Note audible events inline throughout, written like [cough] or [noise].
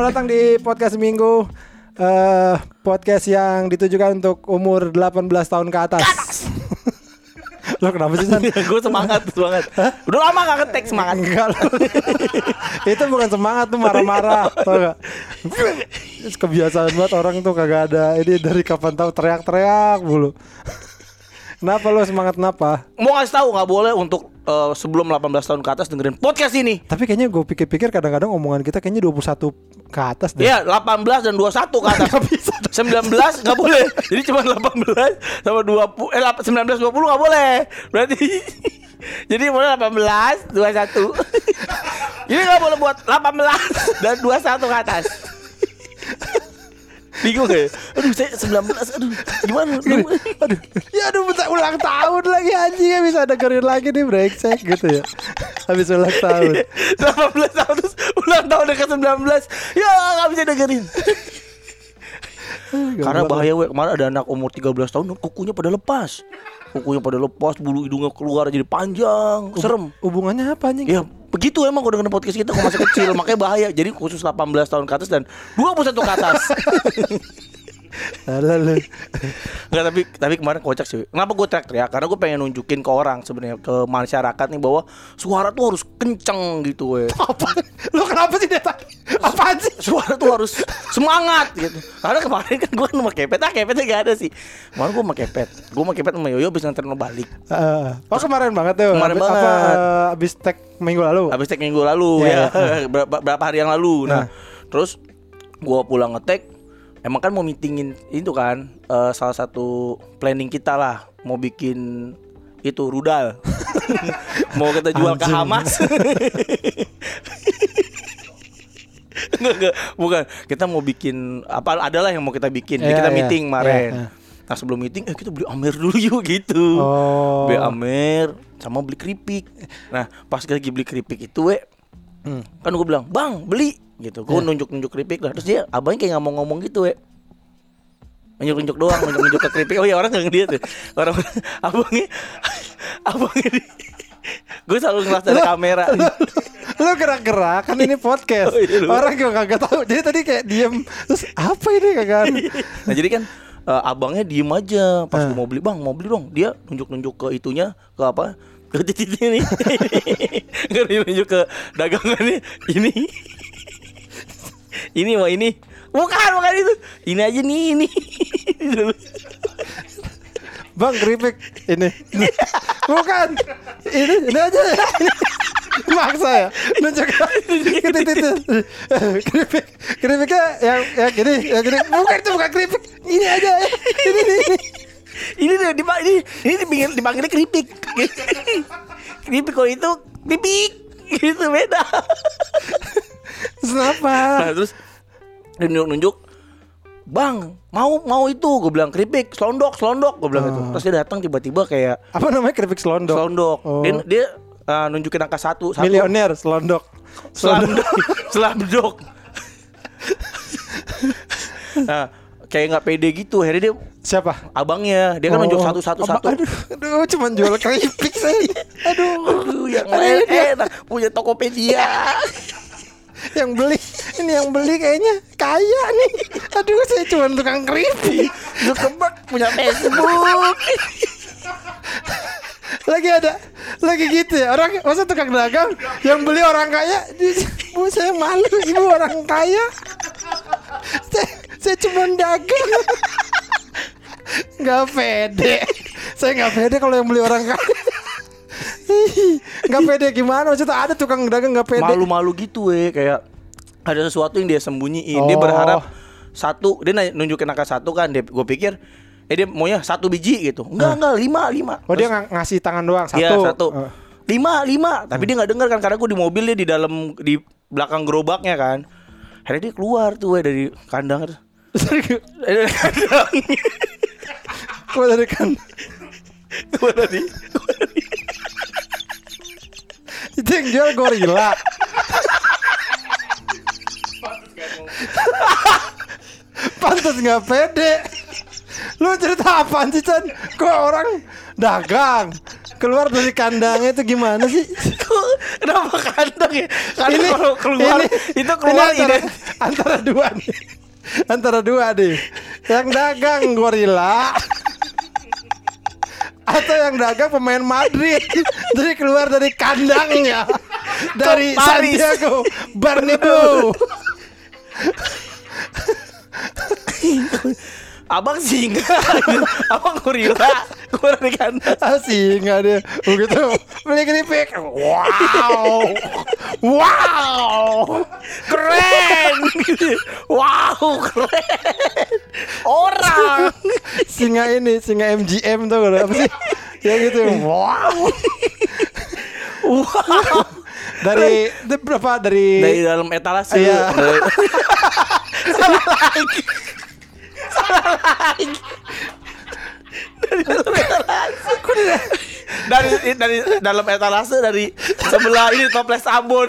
Selamat datang di podcast minggu eh podcast yang ditujukan untuk umur 18 tahun ke atas. [laughs] Lo kenapa sih San? [laughs] gue semangat semangat. Udah lama gak ngetek semangat. Enggak lo. [laughs] Itu bukan semangat tuh marah-marah, tau gak? Kebiasaan banget orang tuh kagak ada. Ini dari kapan tahu teriak-teriak mulu. Kenapa lo semangat kenapa? Mau ngasih tahu nggak boleh untuk eh, sebelum 18 tahun ke atas dengerin podcast ini. Tapi kayaknya gue pikir-pikir kadang-kadang omongan kita kayaknya 21 ke atas deh. Iya, 18 dan 21 ke atas. [laughs] 19 nggak boleh. Jadi cuma 18 sama 20 eh lap- 19 20 nggak boleh. Berarti [laughs] jadi boleh 18 21. Ini nggak boleh buat 18 dan 21 ke atas. Bingung ya? Aduh saya 19 Aduh gimana Gini, aduh, ya aduh bentar ulang tahun lagi anjing ya bisa dengerin lagi nih brengsek gitu ya. Habis ulang tahun. 18 tahun terus ulang tahun ke 19 Ya gak bisa dengerin Karena bahaya we Kemarin ada anak umur 13 tahun Kukunya pada lepas Kukunya pada lepas Bulu hidungnya keluar jadi panjang Serem Hubungannya apa anjing? Ya begitu emang kalau dengan podcast kita kalau masih kecil Makanya bahaya. Jadi khusus 18 tahun ke atas dan 21 ke atas [laughs] Alah lu. Enggak tapi tapi kemarin kocak sih. Kenapa gue teriak-teriak? Karena gue pengen nunjukin ke orang sebenarnya ke masyarakat nih bahwa suara tuh harus kenceng gitu we. [laughs] Apa? Lu kenapa sih dia tadi? Apaan sih? suara tuh harus semangat gitu. Karena kemarin kan gue sama kepet, ah kepetnya gak ada sih. Kemarin gue sama kepet, gue sama kepet sama Yoyo abis nganterin lo balik. Eh, oh kemarin banget tuh. Kemarin Abis- banget. Apa abis tag minggu lalu? Habis tag minggu lalu Iya, ya, [laughs] berapa, berapa hari yang lalu. Nah. Nah, terus gue pulang ngetek, emang kan mau meetingin itu kan eh, salah satu planning kita lah, mau bikin itu rudal, [laughs] mau kita jual ke Anjing. Hamas. [laughs] Enggak, enggak, bukan. Kita mau bikin apa adalah yang mau kita bikin. Jadi Iya, kita iya. meeting kemarin. Iya, iya. Nah, sebelum meeting eh kita beli Amer dulu yuk gitu. Oh. Beli Amer sama beli keripik. Nah, pas lagi beli keripik itu we Hmm. kan gue bilang bang beli gitu gue nunjuk nunjuk keripik lah terus dia abangnya kayak nggak mau ngomong gitu we nunjuk nunjuk doang nunjuk nunjuk ke keripik oh ya orang nggak ngeliat tuh orang [laughs] abangnya [laughs] abangnya di [laughs] gue selalu ngelas dari kamera Lu gerak-gerak kan ini podcast. Oh, iya. Orang juga kagak tahu. Jadi tadi kayak diem. Terus apa ini kagak? nah jadi kan eh, abangnya diem aja pas Eh. gue mau beli bang mau beli dong dia nunjuk nunjuk ke itunya ke apa ke nggak dia nunjuk ke dagangannya ini ini mau ini bukan bukan itu ini aja nih ini Bang keripik ini. Bukan. Ini ini aja. Ini. Maksa ya. Nunjuk ke titik itu. Keripik. Keripiknya yang yang gini, yang gini. Bukan itu bukan keripik. Ini aja. Ini ini. ini. ini deh dipa- ini ini dipanggil dipanggilnya keripik keripik kalau itu keripik gitu beda Kenapa? nah terus dia nunjuk nunjuk bang mau mau itu. Gue bilang keripik selondok selondok. Gue bilang gitu. Terus dia datang tiba-tiba kayak Apa namanya keripik selondok? selondok. Oh. dia, dia uh, nunjukin angka satu satu. Milioner selondok. Selamdok Selamdok [laughs] Nah kayak nggak pede gitu. Akhirnya dia Siapa? abangnya. Dia kan nunjuk Oh. satu satu Apa- satu. Aduh, aduh, cuman jual keripik saya. Aduh, [laughs] Aduh, yang lain enak. punya Tokopedia yang beli ini yang beli kayaknya kaya nih. Aduh, saya cuma tukang keripik. Zuckerberg punya Facebook Lagi ada, lagi gitu ya. Orang masa tukang dagang yang beli orang kaya. Bu, saya malu ibu orang kaya. Saya, saya cuma dagang. Nggak pede. Saya nggak pede kalau yang beli orang kaya. [laughs] Nggak pede gimana? Maksudnya ada tukang dagang nggak pede. malu-malu gitu weh kayak ada sesuatu yang dia sembunyiin. Dia Oh. berharap satu dia nunjukin angka satu kan. Dia gue pikir eh dia maunya satu biji gitu. Enggak enggak lima lima. Oh dia ng- ngasih tangan doang satu. Iya satu. Eh. lima lima. Tapi dia nggak dengar kan karena gue di mobil dia di dalam di belakang gerobaknya kan. Akhirnya dia keluar tuh weh dari kandang. Eh, [laughs] dari kandang. Kok dari kan keluar dari itu yang jual gorila. Pantas nggak pede. Lu cerita apaan sih Chan? Kok orang dagang keluar dari kandangnya itu gimana sih? Kenapa kandang ya? Karena ini kalau keluar ini- itu keluar ini antara, ide. antara dua nih antara dua nih yang dagang gorila atau yang dagang pemain Madrid. [laughs] Jadi keluar dari kandangnya. Dari. Santiago Bernabeu [laughs] Abang singa, [laughs] abang gorila, keluar dari ah singa dia. Begitu beli keripik. Wow. Wow. Keren, wow keren. Orang. singa ini singa MGM tuh apa sih? Ya gitu. Wow. Wow. dari dari berapa? Dari Dari dalam etalase. Iya. Dari- [laughs] Salah lagi. Dari dalam etalase. Dari dari dalam etalase dari sebelah ini toples sabun.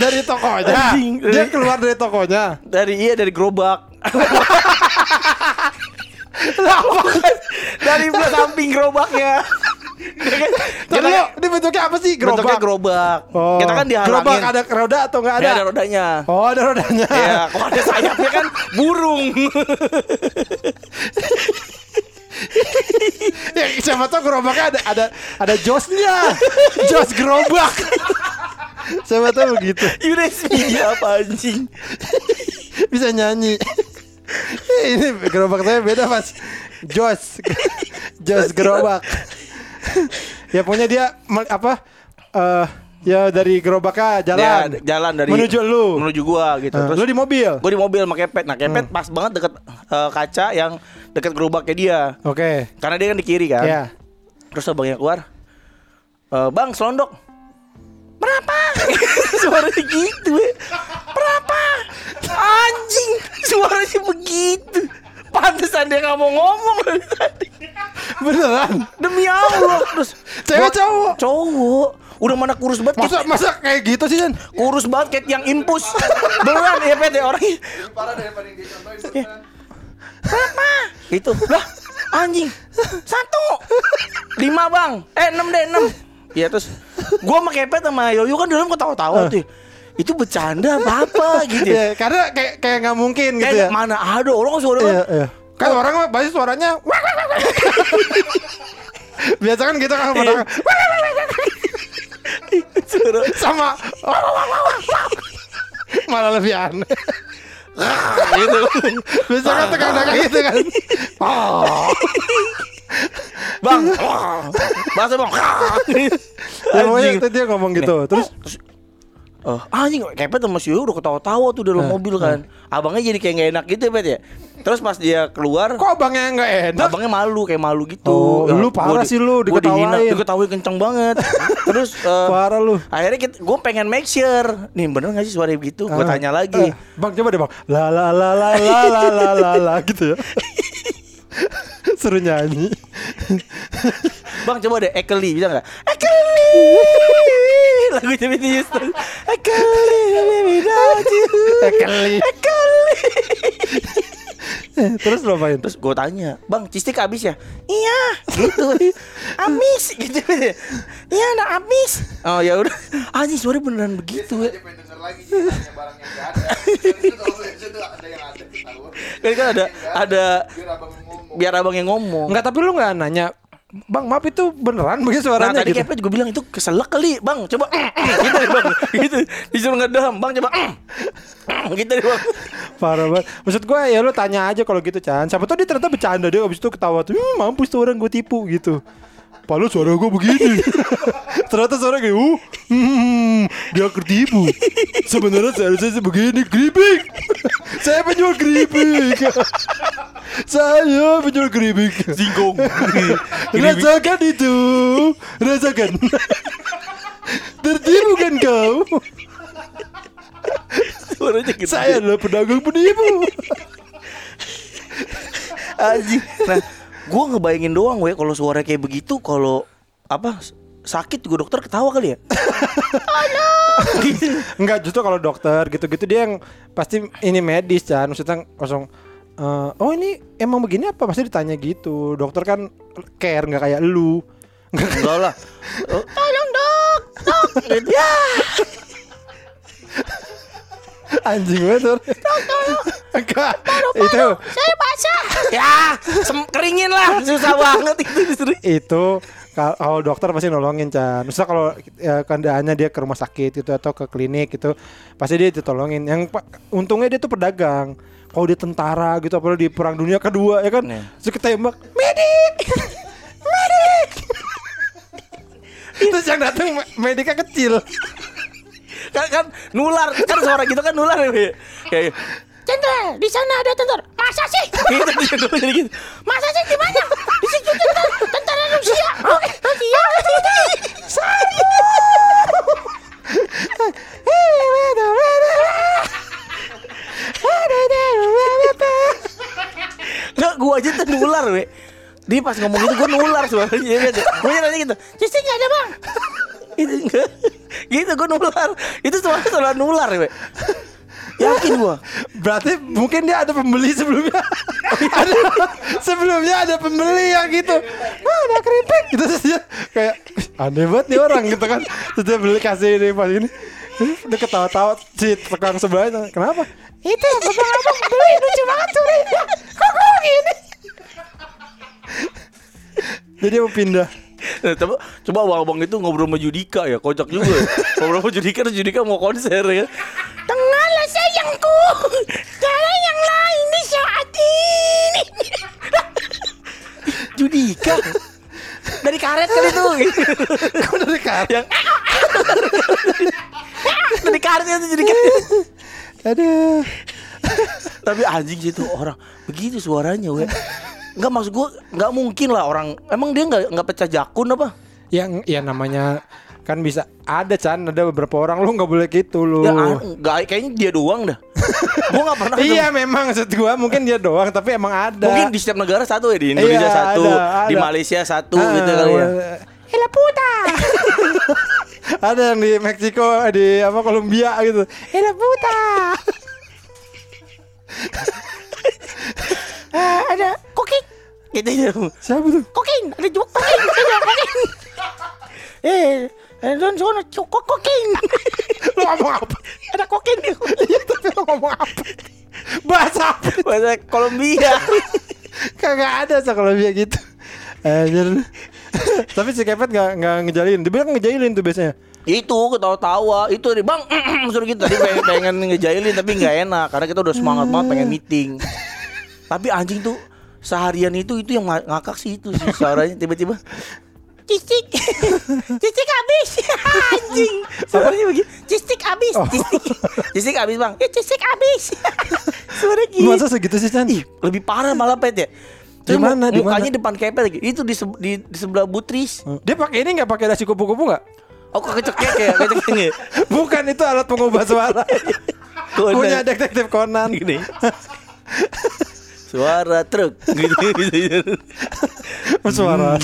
dari tokonya Anjing. dia keluar dari tokonya Dari iya dari gerobak. [laughs] dari samping gerobaknya. Tapi lo, ini bentuknya apa sih gerobak Bentuknya gerobak. Oh. Kita kan dihalangin. gerobak ada roda atau nggak ada Nggak ada rodanya. oh ada rodanya Ya, kalau ada sayapnya kan burung. [laughs] ya, siapa tahu gerobaknya ada ada ada josnya jos gerobak [laughs] siapa tahu begitu USB apa anjing? bisa nyanyi [laughs] ini gerobak saya beda mas jos jos gerobak [laughs] ya pokoknya dia apa eh ya dari gerobaknya jalan Ya, jalan dari menuju lu menuju gua gitu. Eh, Terus lu di mobil gua di mobil sama kepet. Nah, kepet pas banget deket eh, kaca yang deket gerobaknya dia. oke Karena dia kan di kiri kan. ya Terus abangnya keluar. "Eh, bang, selondok. Berapa? [laughs] Suaranya gitu. Berapa? Anjing, [laughs] suaranya begitu. Pantesan dia nggak mau ngomong [laughs] tadi. beneran Demi Allah. Terus Cewek cowok? Cowok. Udah mana kurus banget. masa masa kayak gitu sih kan kurus banget kayak yang impus [laughs] beneran ya pet ya orangnya parah daripada yang dia contohin Iya. berapa itu lah anjing satu lima bang eh enam deh enam ya terus gua sama kepet sama Yoyo kan di dalam ketawa-tawa tuh itu bercanda apa apa [laughs] gitu ya ya karena kayak kayak nggak mungkin gitu ya mana ada orang suara Iya, iya. Kan orang mah pasti suaranya [laughs] Biasa kan gitu kan pada suara sama malah lebih aneh. gitu Biasa kan tegang-tegang gitu kan. Oh. bang bahasa bang Ya, Anjing. dia ngomong gitu. Terus Oh, anjing kepet sama si udah ketawa-tawa tuh dalam uh, mobil kan. Uh. Abangnya jadi kayak gak enak gitu ya, Pet ya. Terus pas dia keluar, kok abangnya gak enak? Abangnya malu kayak malu gitu. Oh, lu parah sih lu diketawain. Gua dihina, diketawain kenceng banget. Terus uh, parah lu. Akhirnya kita, gue pengen make sure, nih bener gak sih suara begitu? Uh, gue tanya lagi. Uh, bang coba deh, Bang. La la la la la la la la gitu ya. Suruh nyanyi. Bang coba deh Ekeli bisa nggak? Ekeli lagu Whitney Houston. Ekeli without you. Ekeli. Ekeli. Eh, Terus lo apain? Terus gue tanya, bang cistik habis ya? Iya, gitu. habis, gitu. Iya, nak habis. Oh ya udah. Anjing suara beneran begitu ya. lagi barang yang ada itu ada yang ada kan ada ada biar abang yang ngomong. Enggak tapi lu nggak nanya Bang maaf itu beneran begitu Nah suaranya tadi gitu. Juga bilang itu keselak kali Bang coba Gitu deh bang [laughs] Gitu Disuruh ngedam Bang coba Gitu deh bang Parah banget. Maksud gue ya lu tanya aja kalau gitu Chan. Siapa tahu dia ternyata bercanda dia abis itu ketawa tuh. "Hmm, mampus tuh orang gue tipu gitu. Padahal suara gue begini. [laughs] ternyata suara kayak uh, hmm, dia ketipu. Sebenarnya seharusnya sih begini keripik. [laughs] Saya penjual keripik. [laughs] Saya penjual keripik. Singkong Rasakan itu. Rasakan. Tertipu kan kau? Suaranya gitu Saya adalah pedagang penipu. Anjing Nah Gue ngebayangin doang gue Kalau suara kayak begitu Kalau Apa Sakit juga dokter ketawa kali ya? Enggak justru kalau dokter gitu-gitu dia yang pasti ini medis kan maksudnya langsung eh, oh ini emang begini apa? Pasti ditanya gitu. Dokter kan care nggak kayak lu. Enggak lah. Oh, [laughs] Tolong dok, dok. Ya. anjing banget tuh enggak itu Saya basah. Ya, keringin lah. Susah banget itu disuruh. itu kal- kalau dokter pasti nolongin Chan Misal kalau ya, keadaannya dia ke rumah sakit gitu atau ke klinik gitu pasti dia ditolongin yang untungnya dia tuh pedagang kalau dia tentara gitu apalagi di perang dunia kedua ya kan Nih. terus ketembak medik [laughs] medik terus yang datang me- mediknya kecil Kan, kan nular, kan suara gitu kan nular ya. Kayak Cendra, di sana ada tentara. Masa sih? [laughs] Gitu, gitu, jadi gitu. Masa sih di mana? Di situ tentara, tentara Rusia. Rusia. Nggak, gua aja tuh nular, we. Dia pas ngomong gitu gua nular suaranya gitu. Gua nanya gitu. Cici nggak ada bang. Gitu, enggak. gitu gua nular. Itu suara suara nular, we. Yakin gua. Berarti mungkin dia ada pembeli sebelumnya. ada, [laughs] sebelumnya ada pembeli yang gitu. Wah, ada keripik gitu terus dia kayak "Ih, aneh banget nih orang gitu kan. Terus dia beli kasih ini pas ini. Dia ketawa-tawa si tukang sebelahnya. Kenapa? Itu abang-abang beli lucu banget tuh. Kok kok gini? Jadi mau pindah. Nah, coba coba abang-abang itu ngobrol sama Judika ya, kocak juga. [laughs] ngobrol sama Judika terus Judika mau konser ya. Tengahlah sayangku, karena yang lain di saat ini. [laughs] Judika dari karet kali itu. Kok dari karet? yang dari karet itu Judika. Aduh. Tapi anjing sih itu orang begitu suaranya, we. Enggak maksud gua nggak mungkin lah orang. Emang dia nggak nggak pecah jakun apa? Yang ya namanya kan bisa ada Chan ada beberapa orang lu nggak boleh gitu lu. Ya ah, nggak kayaknya dia doang dah. [laughs] gua nggak pernah. Iya memang maksud gua mungkin dia doang tapi emang ada. Mungkin di setiap negara satu ya di Indonesia Iya, satu, ada, di ada. Malaysia satu Ah, gitu kali ya. Hela puta. [laughs] ada yang di Meksiko di apa Kolombia gitu. Hela puta. [laughs] Ada kokain. Gitu ya. Siapa tuh? Kokain, ada juga kokain, ada kokain. Eh, eh, don sono kok kokain. Lu ngomong apa? ada kokain di Iya tapi lu ngomong apa? Bahasa apa? bahasa Kolombia. Kagak ada kalau dia gitu. Anjir. tapi si Kepet nggak nggak ngejalin. Dia bilang ngejalin tuh biasanya. itu ketawa-tawa itu dari bang suruh gitu tadi pengen, pengen ngejailin tapi nggak enak karena kita udah semangat banget pengen meeting tapi anjing tuh seharian itu itu yang nga- ngakak sih itu sih suaranya tiba-tiba cistik cistik [laughs] habis. [laughs] Anjing. Suaranya begitu cistik habis Oh. cistik cistik [laughs] habis bang. Ya cistik habis. Suara gitu Masa segitu sih Chan? Ih, lebih parah malah pet ya. Terus Di mana, mu- di mana? mukanya depan kepet lagi. Itu di, di, di sebelah butris. Dia pakai ini nggak? Pakai dasi kupu-kupu nggak? oh kok kecekek ya kecekek Bukan itu alat pengubah suara. Punya detektif Conan. gini suara truk. [laughs] Gitu gitu suara.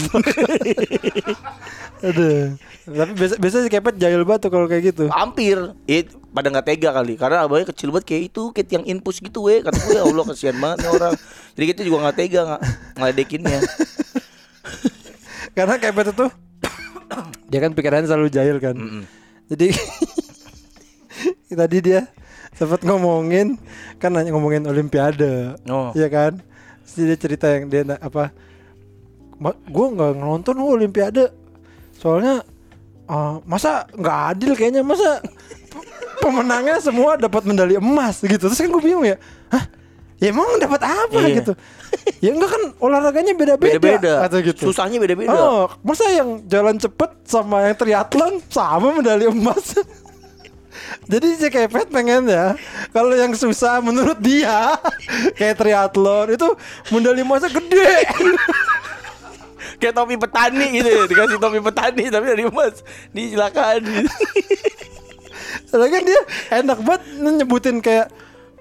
Aduh. Tapi biasa biasa si Kepet jahil banget tuh kalau kayak gitu. hampir. It pada nggak tega kali. Karena abangnya kecil banget kayak itu kayak yang infus gitu we kata gue ya Allah kasihan banget nih orang. Jadi kita juga nggak tega nggak ngeledekinnya. [laughs] Karena Kepet itu [coughs] dia kan pikirannya selalu jahil kan. Jadi [laughs] tadi dia sempat ngomongin kan nanya ngomongin olimpiade. Oh. Iya kan? Dia cerita yang dia apa gue nggak nonton lu olimpiade soalnya uh, masa nggak adil kayaknya masa pe- pemenangnya semua dapat medali emas gitu terus kan gue bingung ya hah ya emang dapat apa Iya. gitu ya enggak kan olahraganya beda-beda beda-beda kata gitu susahnya beda-beda Oh, masa yang jalan cepet sama yang triathlon sama medali emas? [laughs] Jadi si Kepet pengen ya Kalau yang susah menurut dia [laughs] Kayak triathlon itu medali emasnya gede. [laughs] Kayak topi petani gitu ya dikasih topi petani tapi dari emas disilakan. [laughs] Soalnya kan dia enak banget nyebutin kayak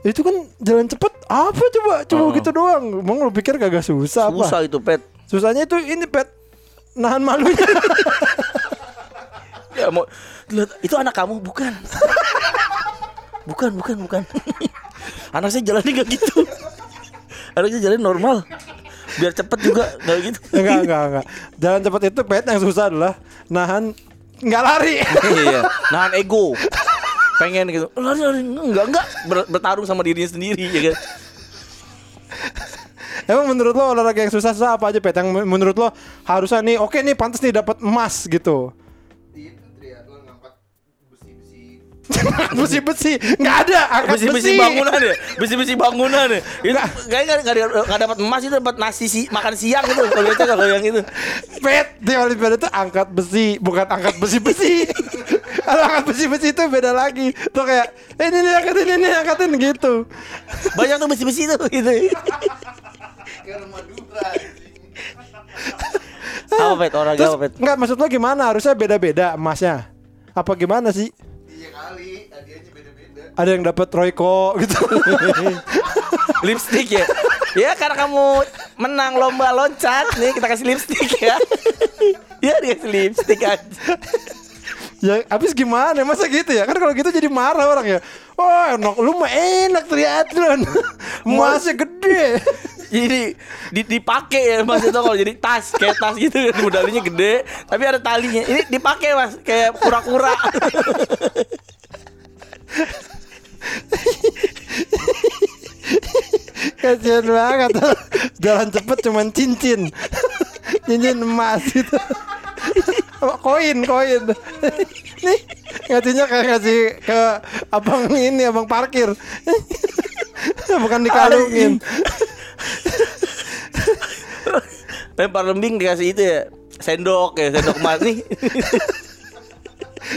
itu kan jalan cepet apa coba? Coba Oh. gitu doang. Emang lu pikir kagak susah, apa? Susah itu pet. Susahnya itu ini pet nahan malunya ya mau lihat itu anak kamu? Bukan. Bukan bukan bukan. [laughs] Anak saya jalannya nggak gitu. Anak saya jalan normal. Biar cepet juga nggak gitu. Enggak enggak enggak jalan cepat itu pet yang susah adalah nahan nggak lari. [laughs] Iya nahan ego. Pengen gitu. Lari lari. Enggak enggak Ber- bertarung sama dirinya sendiri ya kan? Emang menurut lo olahraga yang susah susah apa aja pet? Yang men- menurut lo harusnya nih oke nih pantas nih dapat emas gitu [laughs] besi-besi. besi besi nggak ada angkat besi besi. bangunan ya? [laughs] Besi besi bangunan ya? Itu kayaknya nggak nggak dapat emas itu dapat nasi si, makan siang itu. Kalau itu kalau yang itu. Pet di olimpiade itu angkat besi bukan angkat besi besi [laughs] kalau angkat besi besi itu beda lagi. Tuh kayak eh, ini nih angkatin ini angkatin gitu. Banyak tuh besi besi itu gitu. Apa pet? Terus apa pet? nggak maksud lo gimana? Harusnya beda beda emasnya. Apa gimana sih Iya kali, hadiahnya beda-beda. ada yang dapat Royco gitu. [laughs] Lipstick ya? Ya karena kamu menang lomba loncat nih kita kasih lipstick ya. Ya dikasih lipstick aja. Ya habis gimana? Masa gitu ya? Kan kalau gitu jadi marah orang ya oh enak. Lu mah enak triathlon. [laughs] Emasnya gede. Jadi di, dipakai ya mas itu kalau jadi tas kayak tas gitu. Modalnya gede tapi ada talinya. Ini dipakai mas. Kayak kura-kura. [laughs] Kasian banget. Jalan cepet cuman cincin. [laughs] Cincin emas gitu koin koin. [laughs] Nih ngasihnya kayak ngasih ke abang ini abang parkir. [laughs] Bukan dikalungin. [laughs] Lempar lembing dikasih itu ya sendok ya sendok emas nih.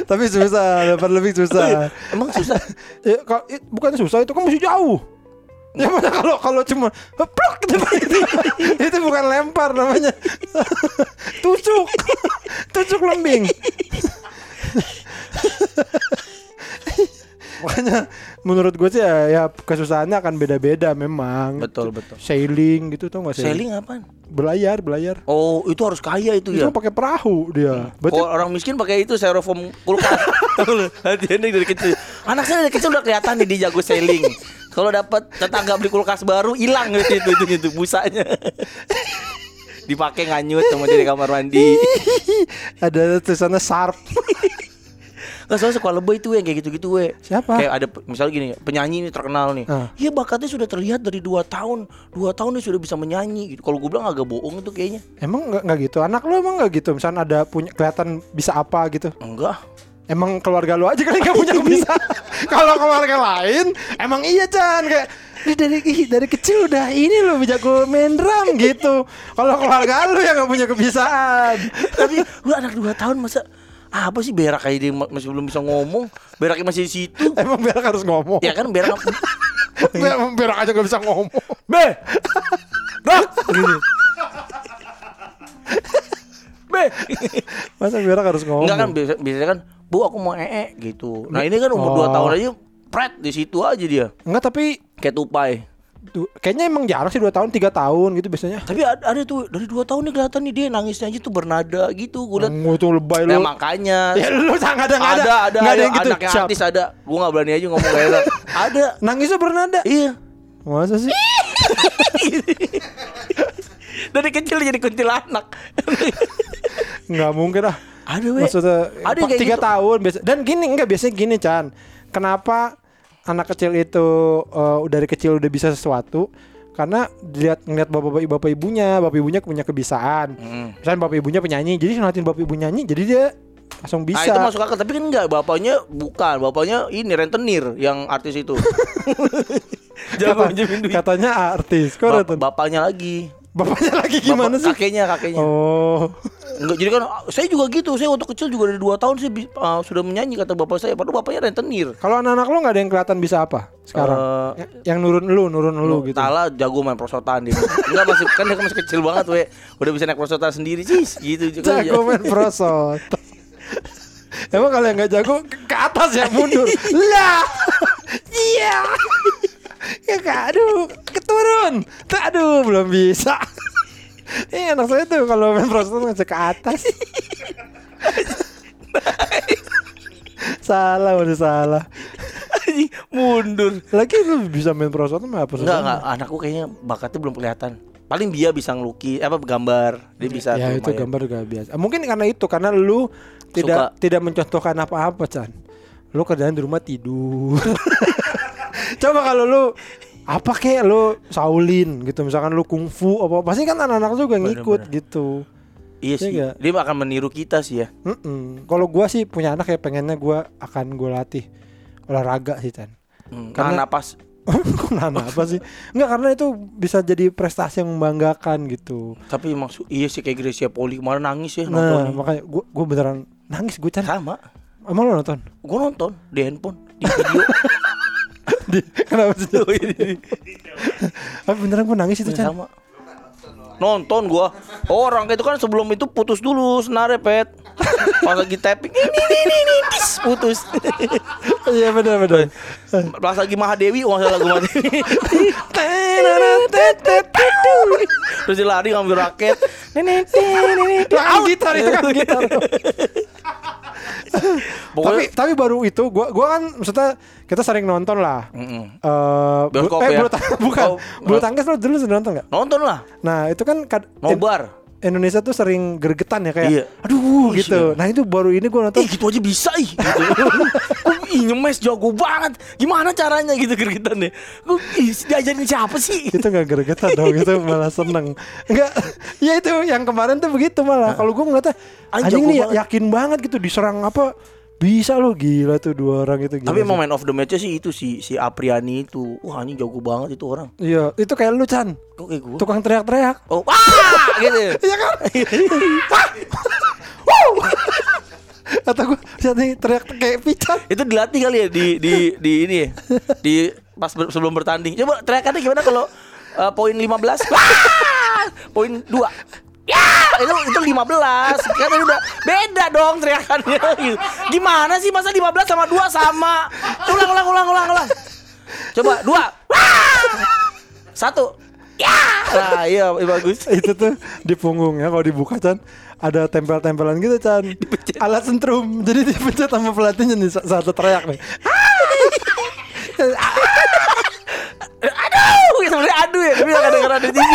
Tapi susah dapat lebih susah. Emang susah? Ya, bukan susah itu kan masih jauh ya [laughs] mana kalau kalau cuma plok gitu, itu, itu bukan lempar namanya [laughs] tusuk [laughs] tusuk lembing Makanya menurut gue sih ya, ya kesusahannya akan beda-beda memang. betul betul Sailing gitu tau gak sailing apaan Berlayar, berlayar. oh itu harus kaya itu Itu ya kan pakai perahu dia. Berarti Kalau orang miskin pakai itu styrofoam kulkas. Hati-hati dari kecil. Anak saya dari kecil udah kelihatan nih dia jago sailing. Kalau dapat tetangga beli kulkas baru hilang gitu itu itu, itu busanya. Dipakai nganyut sama di kamar mandi. ada tulisannya sharp. Gak soalnya sekolah lebay itu yang kayak gitu-gitu we. Siapa? Kayak ada misalnya gini, penyanyi ini terkenal nih. Ah. Iya bakatnya sudah terlihat dari 2 tahun. 2 tahun dia sudah bisa menyanyi gitu. Kalau gue bilang agak bohong itu kayaknya. Emang nggak nggak gitu? Anak lu emang nggak gitu? Misalnya ada punya kelihatan bisa apa gitu? Enggak. Emang keluarga lu aja kali nggak punya [laughs] bisa. Kalau keluarga lain, emang iya Chan kayak "Ih, dari dari kecil udah ini lo jago main drum gitu. Kalau keluarga lu yang nggak punya kebiasaan. Tapi lu anak 2 tahun masa apa sih berak kayak dia ma- masih belum bisa ngomong beraknya masih di situ Emang berak harus ngomong. ya kan berak [laughs] Berak, berak aja nggak bisa ngomong. be brak gitu be Masa berak harus ngomong? enggak kan biasa, biasanya kan bu aku mau ee gitu nah ini kan umur 2 Oh. tahun aja pret di situ aja dia Enggak tapi kayak tupai tuh, kayaknya emang jarang sih 2 tahun 3 tahun gitu biasanya. tapi ada, ada tuh dari 2 tahun nih kelihatan nih dia nangisnya aja tuh bernada gitu gue liat Ngomong tuh lebay Nah, lu. makanya Ya lu sangat ada ada ada Nggak ada, yang gitu. anaknya Siap. artis ada gue nggak berani aja ngomong kayak [laughs] ada Nangisnya bernada. iya Masa sih? [laughs] dari kecil jadi kuntilanak Nggak mungkin ah. Ada weh Maksudnya Ada tiga gitu. tahun biasa. Dan gini enggak biasanya gini Chan. Kenapa anak kecil itu eh, dari kecil udah bisa sesuatu? Karena dilihat ngeliat bapak bapak ibunya, bapak ibunya punya kebiasaan. Hmm. Misalnya bapak ibunya penyanyi, jadi ngeliatin bapak ibu nyanyi, jadi dia langsung Nah bisa. itu masuk akal tapi kan enggak bapaknya bukan bapaknya ini rentenir yang artis itu [laughs] jago Kata- duit katanya artis. Kok Bap- bapaknya lagi Bapaknya lagi gimana Bapak- sih? kakeknya kakeknya Oh. Enggak, jadi kan saya juga gitu saya waktu kecil juga dari 2 tahun saya bi- uh, sudah menyanyi kata bapak saya padahal bapaknya rentenir Kalau anak-anak lu nggak ada yang kelihatan bisa apa sekarang? Ya- yang nurun lu, nurun lu gitu. Tala jago main prosotan dia. Enggak masih kan dia masih kecil banget we. Udah bisa naik prosotan sendiri sih gitu juga. Jago main prosot. Emang kalau yang nggak jago ke ke atas ya mundur. [laughs] lah. Iya. Ya kak, aduh, keturun. Aduh, belum bisa. Ini anak saya tuh kalau main prosot ngecek ke atas. salah, udah salah. Mundur. Lagi lu bisa main prosot mah apa Enggak enggak anakku kayaknya bakatnya belum kelihatan. paling dia bisa ngelukis apa gambar dia bisa ya itu lumayan. gambar juga biasa mungkin karena itu karena lu tidak Suka. tidak mencontohkan apa-apa Chan lu kerjaan di rumah tidur [laughs] coba kalau lu apa kek lu Shaolin gitu misalkan lu kungfu apa pasti kan anak-anak juga ngikut Bener-bener. gitu. Iya Iya sih nggak? dia akan meniru kita sih ya. Mm-mm. kalau gua sih punya anak ya pengennya gua akan gua latih olahraga sih Chan. Hmm, Karena- karena napas. [laughs] Kok nana apa sih? Enggak karena itu bisa jadi prestasi yang membanggakan gitu. Tapi maksud iya sih kayak Gracia Poli kemarin nangis ya Nah nonton. makanya gua, gua beneran nangis gue Chan. Sama. Emang lo nonton? gue nonton di handphone di video [laughs] kenapa sih? Tapi beneran gue nangis itu Chan? sama. Nonton gua. Orang itu kan sebelum itu putus dulu senare pet pas lagi tapping ini ini ini, ini dis, putus. [laughs] Iya bener bener pas lagi Mahadewi oh salah lagu Mahadewi. Terus dia lari ngambil raket. Out. gitar itu kan gitar. Tapi tapi baru itu gua gua kan maksudnya kita sering nonton lah. Eh, bu- Bioskop eh, ya? bulu tangkis [laughs] bukan. Oh, bulu tangkis lo dulu sudah nonton nggak? nonton lah. Nah itu kan nobar Indonesia tuh sering gergetan ya kayak, Iya. aduh gitu. iya. Nah itu baru ini gua nonton. Ih gitu aja bisa ih gitu. [laughs] Ih nyemes jago banget Gimana caranya gitu gergetannya Gua, Ih diajarin siapa sih itu nggak gergetan dong itu malah seneng enggak ya itu yang kemarin tuh begitu malah kalau gue ngeliatnya Anjing, nih banget. yakin banget gitu diserang apa bisa lo gila tuh dua orang itu gila Tapi emang man of the match sih itu si si Apriani itu. Wah ini jago banget itu orang. Iya itu kayak lu Chan. Kok kayak gue tukang teriak-teriak. Oh wah [laughs] gitu iya kan? Atau gue nih teriak kayak pican. Itu dilatih kali ya di di di ini ya? Di pas ber- sebelum bertanding. Coba teriakannya gimana kalau eh, poin 15 Wah! [laughs] Poin 2 Ya, itu itu 15. Kan tadi udah beda dong teriakannya gitu. Gimana sih masa 15 sama 2 sama? Ulang ulang ulang ulang ulang. Coba 2. Satu. Ya. Nah, iya bagus. itu tuh di punggungnya kalau dibuka Chan ada tempel-tempelan gitu Chan alat sentrum jadi dipencet sama pelatihnya nih sa- satu teriak nih Aduh, sebenarnya aduh ya, tapi nggak dengeran di TV.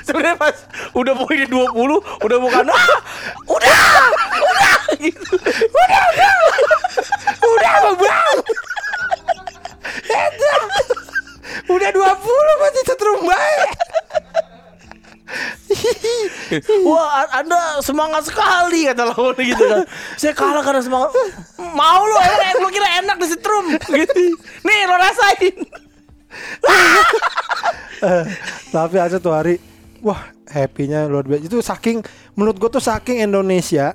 sebenarnya pas udah poinnya 20, udah bukan ah, udah, udah gitu. Udah, udah. Udah, Bang. udah 20 masih setrum baik Wah, a- Anda semangat sekali kata lawan gitu kan. Saya kalah karena semangat. Mau lo, lo kira enak disetrum gitu. Nih, lo rasain. Eh, tapi aja tuh hari wah happy-nya luar biasa. Itu saking menurut gue tuh saking Indonesia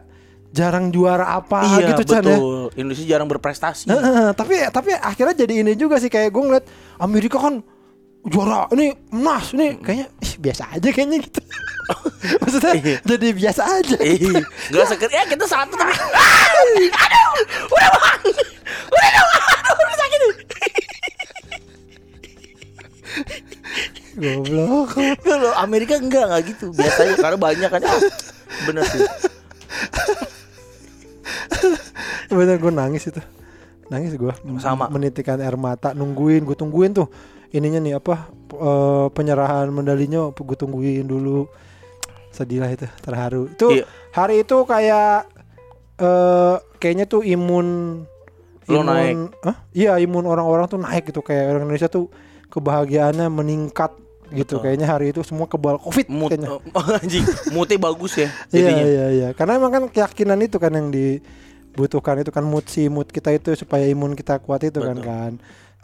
jarang juara apa iya, gitu Chan ya. Indonesia jarang berprestasi. Heeh, tapi tapi akhirnya jadi ini juga sih kayak gue ngeliat Amerika kan juara ini emas ini kayaknya ih, biasa aja kayaknya gitu. [laughs] Maksudnya Iya. jadi biasa aja. Ih, Gak seker ya kita satu tapi Aduh Udah bang. Udah dong Aduh udah sakit [laughs] goblok. [laughs] Kalau Amerika enggak enggak gitu. Biasanya karena banyak kan. Ah, Bener sih. Bener gue nangis itu. Nangis gue Sama. menitikan air mata. Nungguin gue tungguin tuh. Ininya nih apa eh, penyerahan medalinya. Gue tungguin dulu. Sedih lah itu terharu. Itu Iya. hari itu kayak eh kayaknya tuh imun Lo imun naik. Hah? iya imun orang-orang tuh naik gitu. Kayak orang Indonesia tuh kebahagiaannya meningkat gitu Betul. kayaknya hari itu semua kebal covid Mood kayaknya oh, [laughs] Anjing Moodnya bagus ya Iya Jadinya iya iya. Karena emang kan keyakinan itu kan yang dibutuhkan itu kan mood si mood kita itu supaya imun kita kuat itu kan Betul. kan.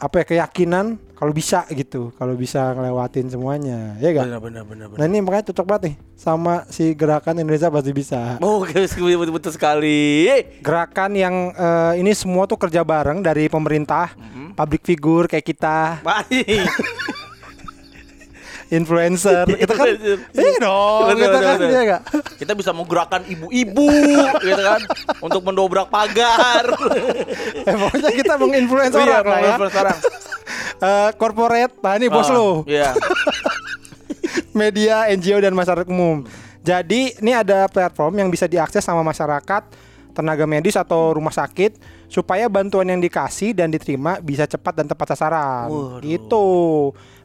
Apa ya keyakinan kalau bisa gitu, kalau bisa ngelewatin semuanya, ya kan? Bener bener bener Nah ini makanya cocok banget nih sama si gerakan Indonesia pasti bisa. [laughs] Oh betul, betul sekali Gerakan yang eh, ini semua tuh kerja bareng dari pemerintah, Mhm. public figure kayak kita, Baik [laughs] influencer, [laughs] kita kan, iya dong, kita kan, iya gak? Kita bisa menggerakkan ibu-ibu [laughs] gitu kan Untuk mendobrak pagar [laughs] Eh, pokoknya kita menginfluence Iya, orang lah ya. sekarang Eh, corporate, nah ini bos Ah, lo. Iya media, NGO dan masyarakat umum. Jadi ini ada platform yang bisa diakses sama masyarakat tenaga medis atau rumah sakit supaya bantuan yang dikasih dan diterima bisa cepat dan tepat sasaran. Waduh. Gitu.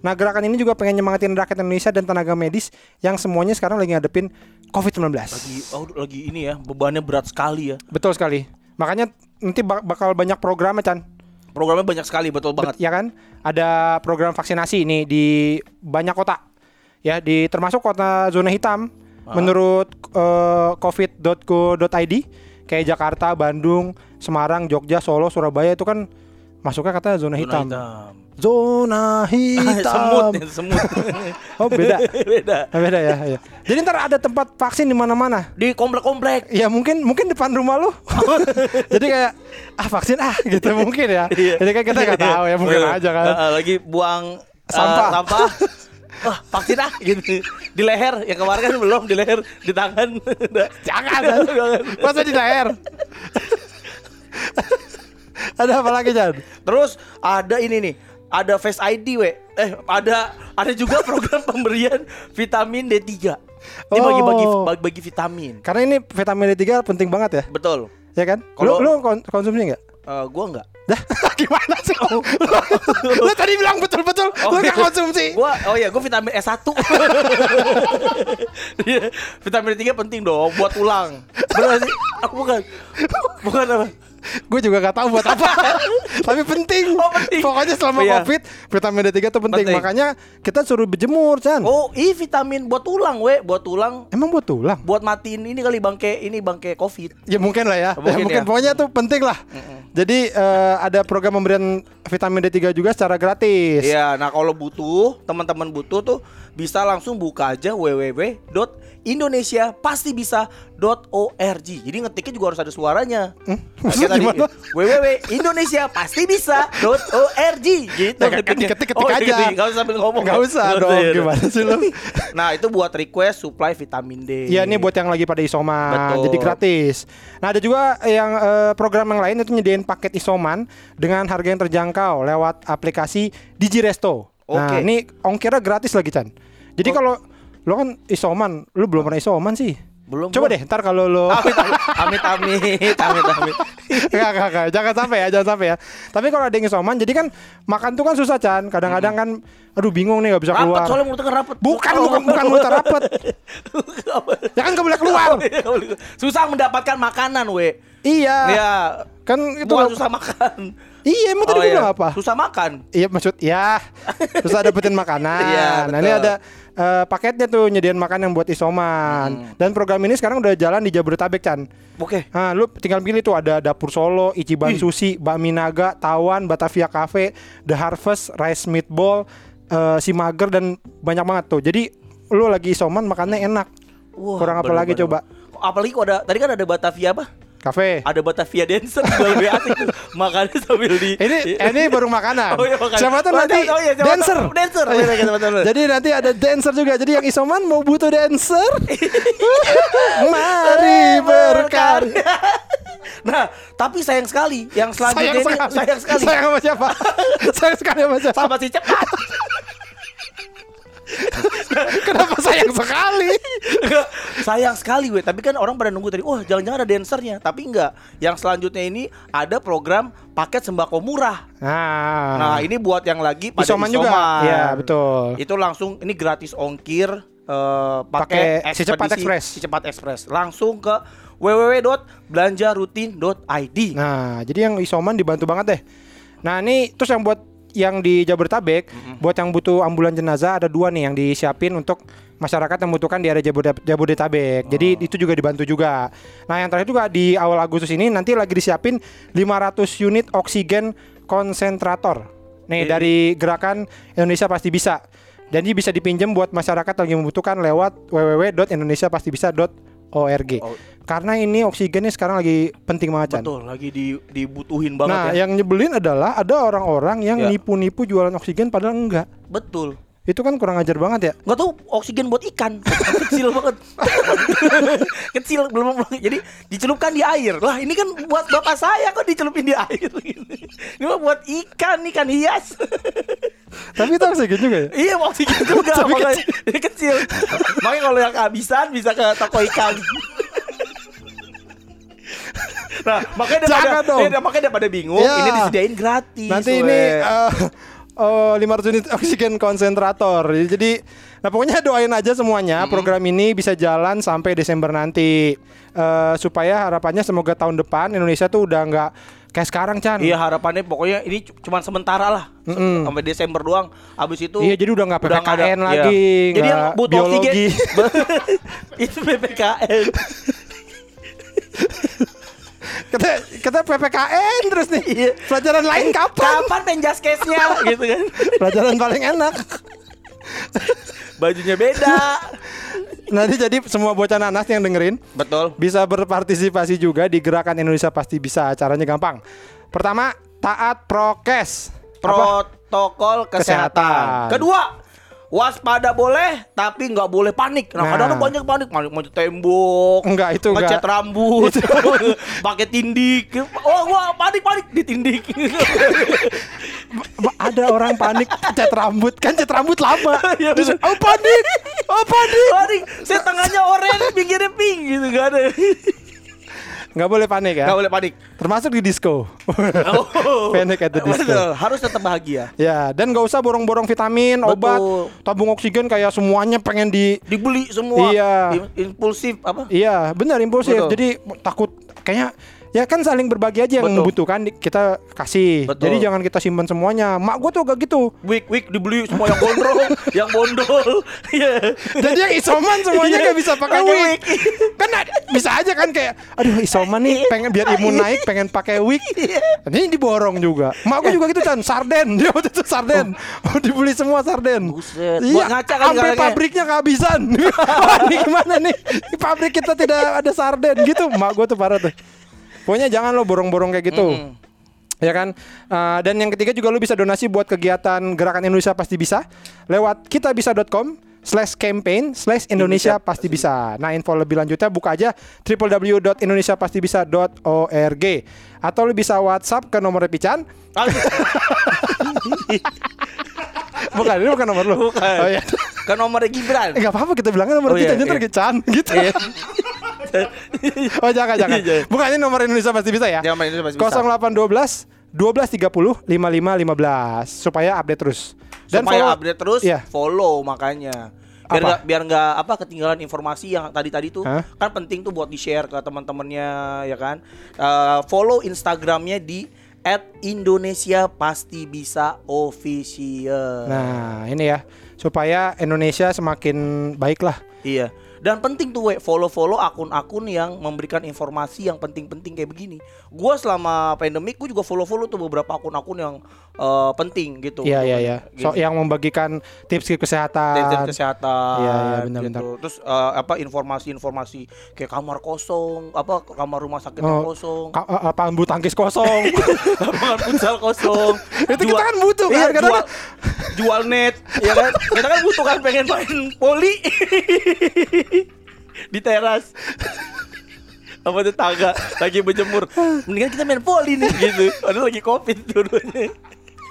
Nah, gerakan ini juga pengen nyemangatin rakyat Indonesia dan tenaga medis yang semuanya sekarang lagi ngadepin COVID-19. Lagi oh, lagi ini ya, bebannya berat sekali ya. Betul sekali. Makanya nanti bak- bakal banyak program Chan. Programnya banyak sekali, betul banget. Ya kan? Ada program vaksinasi ini di banyak kota. Ya, di termasuk kota zona hitam. Menurut eh, covid.go.id kayak Jakarta, Bandung, Semarang, Jogja, Solo, Surabaya itu kan masuknya katanya zona, Zona hitam. hitam. Zona [laughs] hitam. semut, ya, semut. [laughs] Oh, beda. [laughs] Beda. Oh, beda ya, ya. Jadi ntar ada tempat vaksin di mana-mana. Di komplek-komplek. Ya mungkin mungkin depan rumah lu. Jadi kayak ah vaksin ah gitu mungkin ya. Iya. Jadi kan kita nggak tahu ya mungkin aja kan. Eh, eh, lagi buang Sampah. sampah. Wah, vaksin ah gitu. Di leher, yang kemarin kan belum di leher, di tangan. Jangan. Masa di leher? [laughs] ada apa lagi Jan? Terus ada ini nih, ada Face ID we. Eh, ada ada juga program [laughs] pemberian vitamin D3. Ini Oh. bagi-bagi bagi vitamin. Karena ini vitamin D3 penting banget ya, Betul. ya kan? Kalau- lu lu kon- konsumsi nggak? Eh, gua enggak. Dah, [laughs] gimana sih? lu, lu tadi bilang betul-betul lu nggak konsumsi. Gua oh ya, gua vitamin S1. Iya, vitamin D3 penting dong buat tulang. Benar nggak sih? Aku bukan. Bukan apa? Gue juga gak tahu buat apa [laughs] Tapi penting. Oh, penting. Pokoknya selama Iya. covid Vitamin D3 tuh penting. Penting. Makanya kita suruh berjemur Chan Oh, ini vitamin buat tulang, we, buat tulang Emang buat tulang? buat matiin ini kali bangke ini bangke covid. Ya mungkin lah ya. Mungkin ya, mungkin ya. pokoknya tuh penting lah. Jadi eh, ada program pemberian vitamin D3 juga secara gratis. Iya, nah kalau butuh, teman-teman butuh tuh bisa langsung buka aja www.indonesiapastibisa.org. Jadi ngetiknya juga harus ada suaranya. Hmm? Kayak tadi Gimana? www.indonesiapastibisa.org gitu. Ya, kan ngetiknya. diketik-ketik Oh, aja. diketik. Nggak usah sambil ngomong. Nggak usah dong, ya. gimana sih lu? [laughs] Nah, itu buat request supply vitamin D. Iya ini buat yang lagi pada isoman, Betul. jadi gratis. Nah ada juga yang eh, program yang lain itu nyediain paket isoman dengan harga yang terjangkau lewat aplikasi Digiresto. Nah Oke. ini ongkirnya gratis lagi Chan. Jadi Oh. kalau lo kan isoman, lu belum pernah isoman sih. Belum, Coba belum. deh, ntar kalau lo Amit, amit, amit, amit, amit. Enggak, [laughs] enggak, enggak. Jangan sampai ya, jangan sampai ya. Tapi kalau ada yang isoman, jadi kan makan tuh kan susah, Chan. Kadang-kadang kan, aduh bingung nih, gak bisa Rapet keluar. soalnya mulutnya rapet. Bukan, bukan, bukan muter rapet. [laughs] Ya kan gak boleh keluar. Susah mendapatkan makanan, we. Iya. Ya, Kan itu. bukan susah makan. Iya, emang tadi Oh, gue iya. bilang apa? Susah makan. Iya, maksud ya. Susah dapetin [laughs] makanan. Iya, nah, ini ada eh, paketnya tuh nyediain makan yang buat isoman. Dan program ini sekarang udah jalan di Jabodetabek, Chan. Oke. Nah, lu tinggal pilih tuh ada Dapur Solo, Ichiban Sushi, Bakmi Naga, Tawan, Batavia Cafe, The Harvest, Rice Meatball, eh, Si Mager dan banyak banget tuh. Jadi lu lagi isoman makannya enak. Wah, Kurang apa lagi coba? Apalagi kok ada tadi kan ada Batavia apa? Kafe. Ada Batavia dancer juga lebih asik tuh. Makannya sambil di Ini ini baru makanan. Oh, iya, makanan. Siapa tuh Oh, nanti oh, iya, siapa dancer. tahu. Dancer. Oh, Iya, betul, betul. Jadi nanti ada dancer juga. Jadi yang isoman mau butuh dancer. [laughs] Mari berkarya. Nah, tapi sayang sekali yang selanjutnya Sayang ini sekali. sayang sekali. Sayang sama siapa? [laughs] sayang sekali sama siapa? Sama si cepat. Kenapa sayang sekali? Sayang sekali gue. Tapi kan orang pada nunggu tadi, wah jangan-jangan ada dancernya. Tapi enggak. Yang selanjutnya ini ada program paket sembako murah. Nah, Nah, ini buat yang lagi pada isoman juga. Iya, betul. Itu langsung ini gratis ongkir eh, Pakai Si Cepat Express. Si Cepat Express. Langsung ke www.belanjarutin.id. Nah, jadi yang isoman dibantu banget deh. Nah, ini terus yang buat yang di Jabodetabek, buat yang butuh ambulan jenazah ada dua nih yang disiapin untuk masyarakat yang membutuhkan di area Jabode- Jabodetabek. Jadi itu juga dibantu juga. Nah, yang terakhir juga di awal Agustus ini nanti lagi disiapin 500 unit oksigen konsentrator. Nih Jadi- dari gerakan Indonesia pasti bisa. Jadi bisa dipinjam buat masyarakat yang membutuhkan lewat www.indonesiapastibisa.org. Oh. Karena ini oksigennya sekarang lagi penting banget, Chan. Betul, lagi di, dibutuhin banget Nah, ya. yang nyebelin adalah ada orang-orang yang Ya. nipu-nipu jualan oksigen padahal enggak. Betul. Itu kan kurang ajar banget ya. Nggak tahu oksigen buat ikan [laughs] kecil banget [laughs] kecil belum jadi dicelupkan di air lah ini kan buat bapak saya kok dicelupin di air [laughs] ini mah buat ikan ikan hias Tapi itu oksigen juga ya. iya oksigen juga Tapi makanya kecil makanya kalau yang kehabisan bisa ke toko ikan Nah, makanya dia Jangan pada, dong. eh, makanya dia pada bingung. Ya. Ini disediain gratis. Nanti weh. ini eh, oh, 500 unit oksigen konsentrator. Jadi nah pokoknya doain aja semuanya program ini bisa jalan sampai Desember nanti. Eh, supaya harapannya semoga tahun depan Indonesia tuh udah nggak kayak sekarang Chan. Iya harapannya pokoknya ini cu- cuman sementara lah Mm-mm. sampai Desember doang. Abis itu Iya, jadi udah nggak udah PPKN iya. lagi, Jadi yang butuh biologi. oksigen [laughs] itu PPKN. [laughs] Kata kata PPKN terus nih. Iya. Pelajaran lain kapan? Kapan penjas case-nya [laughs] gitu kan? Pelajaran paling enak. Bajunya beda. Nanti jadi semua bocah nanas yang dengerin Betul. bisa berpartisipasi juga di gerakan Indonesia pasti bisa. Caranya gampang. Pertama, taat prokes. Protokol kesehatan. Kesehatan. Kedua, waspada boleh tapi nggak boleh panik. Nah, Nah. kadang-kadang banyak panik, panik manjat tembok. Enggak, itu enggak. rambut, [laughs] pakai tindik. Oh, gua panik panik ditindik. [laughs] Ada orang panik cat rambut kan cat rambut lama. [laughs] Iya, Terus, oh panik, oh panik. panik, saya tengahnya oranye, pinggirnya pink gitu kan. Nggak boleh panik ya. Nggak boleh panik. Termasuk di disco. Oh. [laughs] Panic at the disco. Betul, harus tetap bahagia. ya, dan nggak usah borong-borong vitamin, Betul. obat, tabung oksigen kayak semuanya pengen di Dibeli semua. Iya. Im- Impulsif apa? Iya, benar impulsif. Betul. Jadi takut kayaknya ya kan saling berbagi aja yang Betul. membutuhkan kita kasih. Betul. Jadi jangan kita simpan semuanya. Mak gue tuh gak gitu. Week week dibeli semua yang gondrong, [laughs] yang bondol. Iya. Jadi yang isoman semuanya Iya. gak bisa pakai wig. wig. kan bisa aja kan kayak aduh isoman nih pengen biar imun naik pengen pakai wig. Ini diborong juga. Mak gue juga gitu kan, sarden. [laughs] Dia waktu itu sarden. Oh, dibeli semua sarden. Buset. Iya, ngaca kali sampai galaknya. pabriknya kehabisan. [laughs] Wah, ini gimana nih? Di pabrik kita tidak ada sarden gitu. Mak gue tuh parah tuh. Pokoknya jangan lo borong-borong kayak gitu. Mm-mm. Ya kan? Uh, dan yang ketiga juga lo bisa donasi buat kegiatan Gerakan Indonesia Pasti Bisa lewat kitabisa.com slash campaign slash Indonesia Pasti Bisa. Nah info lebih lanjutnya buka aja www.indonesiapastibisa.org atau lo bisa WhatsApp ke nomor Pican. [laughs] Bukan, ini bukan nomor lo. Bukan. Oh iya. Kan nomornya Gibran. Eh, gak apa-apa kita bilangnya nomor Oh, iya, Pican ntar iya. Pican [laughs] gitu. Iya. [laughs] Oh jangan jangan. Iya. Bukan ini nomor Indonesia Pasti Bisa ya. Main itu masih bisa. 0812 1230 5515 supaya update terus. Supaya follow- update terus, Iya. follow makanya. Biar Apa? nggak biar nggak apa ketinggalan informasi yang tadi tadi tuh Hah? kan penting tuh buat di share ke teman-temannya ya kan. Eh, follow Instagramnya di Indonesia pasti bisa official. Nah, ini ya supaya Indonesia semakin baik lah. Iya. Dan penting tuh we follow-follow akun-akun yang memberikan informasi yang penting-penting kayak begini. Gua selama pandemik gua juga follow-follow tuh beberapa akun-akun yang eh, penting gitu. Iya iya iya. So Gitu. yang membagikan tips kesehatan. Tips kesehatan Iya, iya, benar, gitu. benar. Terus eh, apa informasi-informasi kayak kamar kosong, apa kamar rumah sakit yang Oh, kosong, Ka- eh, apa bulu tangkis kosong. [laughs] lapangan futsal kosong. Itu kita kan butuh kan, Iya, karena jual, jual net, ya kan? Kita kan butuh kan pengen main poli [laughs] di teras. Apa tetangga lagi berjemur Mendingan kita main poli nih gitu Padahal lagi covid dua-duanya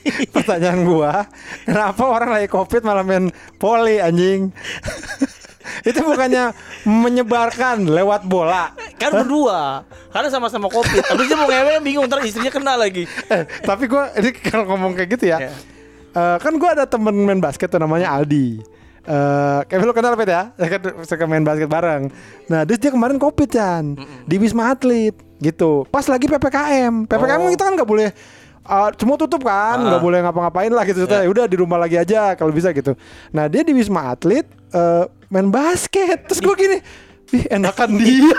[laughs] Pertanyaan gua, kenapa orang lagi Covid malah main poli anjing? [laughs] Itu bukannya menyebarkan lewat bola. Kan berdua Karena sama-sama covid Habis dia mau ngewe bingung Ntar istrinya kena lagi Eh, tapi gua ini kalau ngomong kayak gitu ya. Ya. eh, kan gua ada temen main basket tuh namanya Aldi. Eh, kayak lu kenal Pet ya? Ya kan suka main basket bareng. Nah, terus dia kemarin covid kan di Wisma Atlet gitu. Pas lagi PPKM. PPKM Oh. kita kan nggak boleh eh, semua tutup kan, nggak Ah. boleh ngapa-ngapain lah gitu. Ya. Ya. Udah di rumah lagi aja kalau bisa gitu. Nah, dia di Wisma Atlet eh, main basket. Terus gua gini, Ih, enakan dia. [laughs]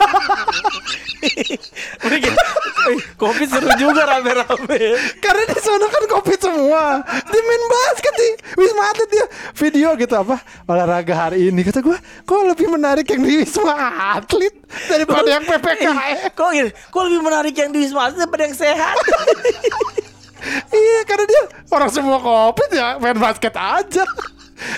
Udah gitu Eh, Covid seru juga rame-rame Karena di sana kan covid semua. Dia main basket di Wisma Atlet dia video gitu apa olahraga hari ini kata gua kok lebih menarik yang di Wisma Atlet daripada yang PPKM. Kok gini Kok lebih menarik yang di Wisma Atlet daripada yang sehat [laughs] iya karena dia orang semua covid ya main basket aja.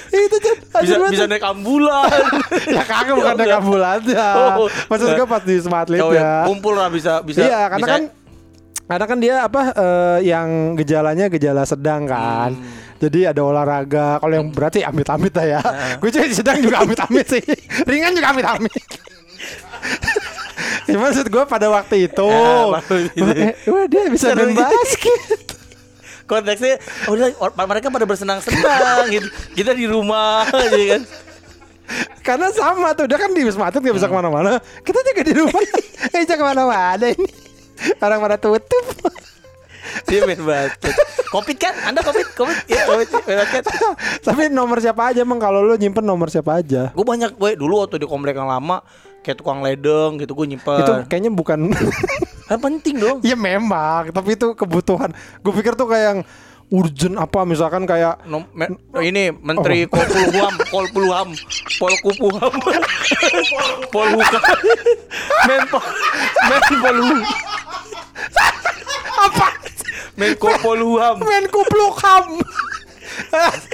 Itu Jan. Bisa banget. bisa naik ambulan [laughs] ya kagak bukan naik ambulans [laughs] Oh. Maksud gua pas di Wisma Atlet Oh, ya. Kumpul lah bisa bisa iya, karena bisa- kan karena kan dia apa eh, yang gejalanya gejala sedang kan. Hmm. Jadi ada olahraga. Kalau yang berarti amit-amit lah ya. Gue juga sedang juga amit-amit sih. Ringan juga amit-amit. [laughs] Ya, maksud gue pada waktu itu. Waktu itu. Wah dia bisa main basket. Konteksnya oh, udah, or- mereka pada bersenang-senang gitu. Kita di rumah aja kan. Karena sama tuh dia kan di Wisma Atlet gak bisa ke mana-mana. Kita juga di rumah. [laughs] Gak bisa ke mana-mana ini. Orang pada tutup. Dia main basket. Covid kan? Anda covid? Covid? Ya, covid. Main basket. Tapi nomor siapa aja emang kalau lu nyimpen nomor siapa aja. Gue banyak gue dulu waktu di komplek yang lama kayak tukang ledeng gitu gue nyimpen. Itu kayaknya bukan [laughs] Kan penting dong. Ya memang, tapi itu kebutuhan. Gue pikir tuh kayak yang urgent apa misalkan kayak Nom- me- ini Menteri Kopulhuam, Kolpulham, Polkupuham, [laughs] Polhukam, Menpo, Menpolhu, apa? Menko Polhuam. Menkuplukam.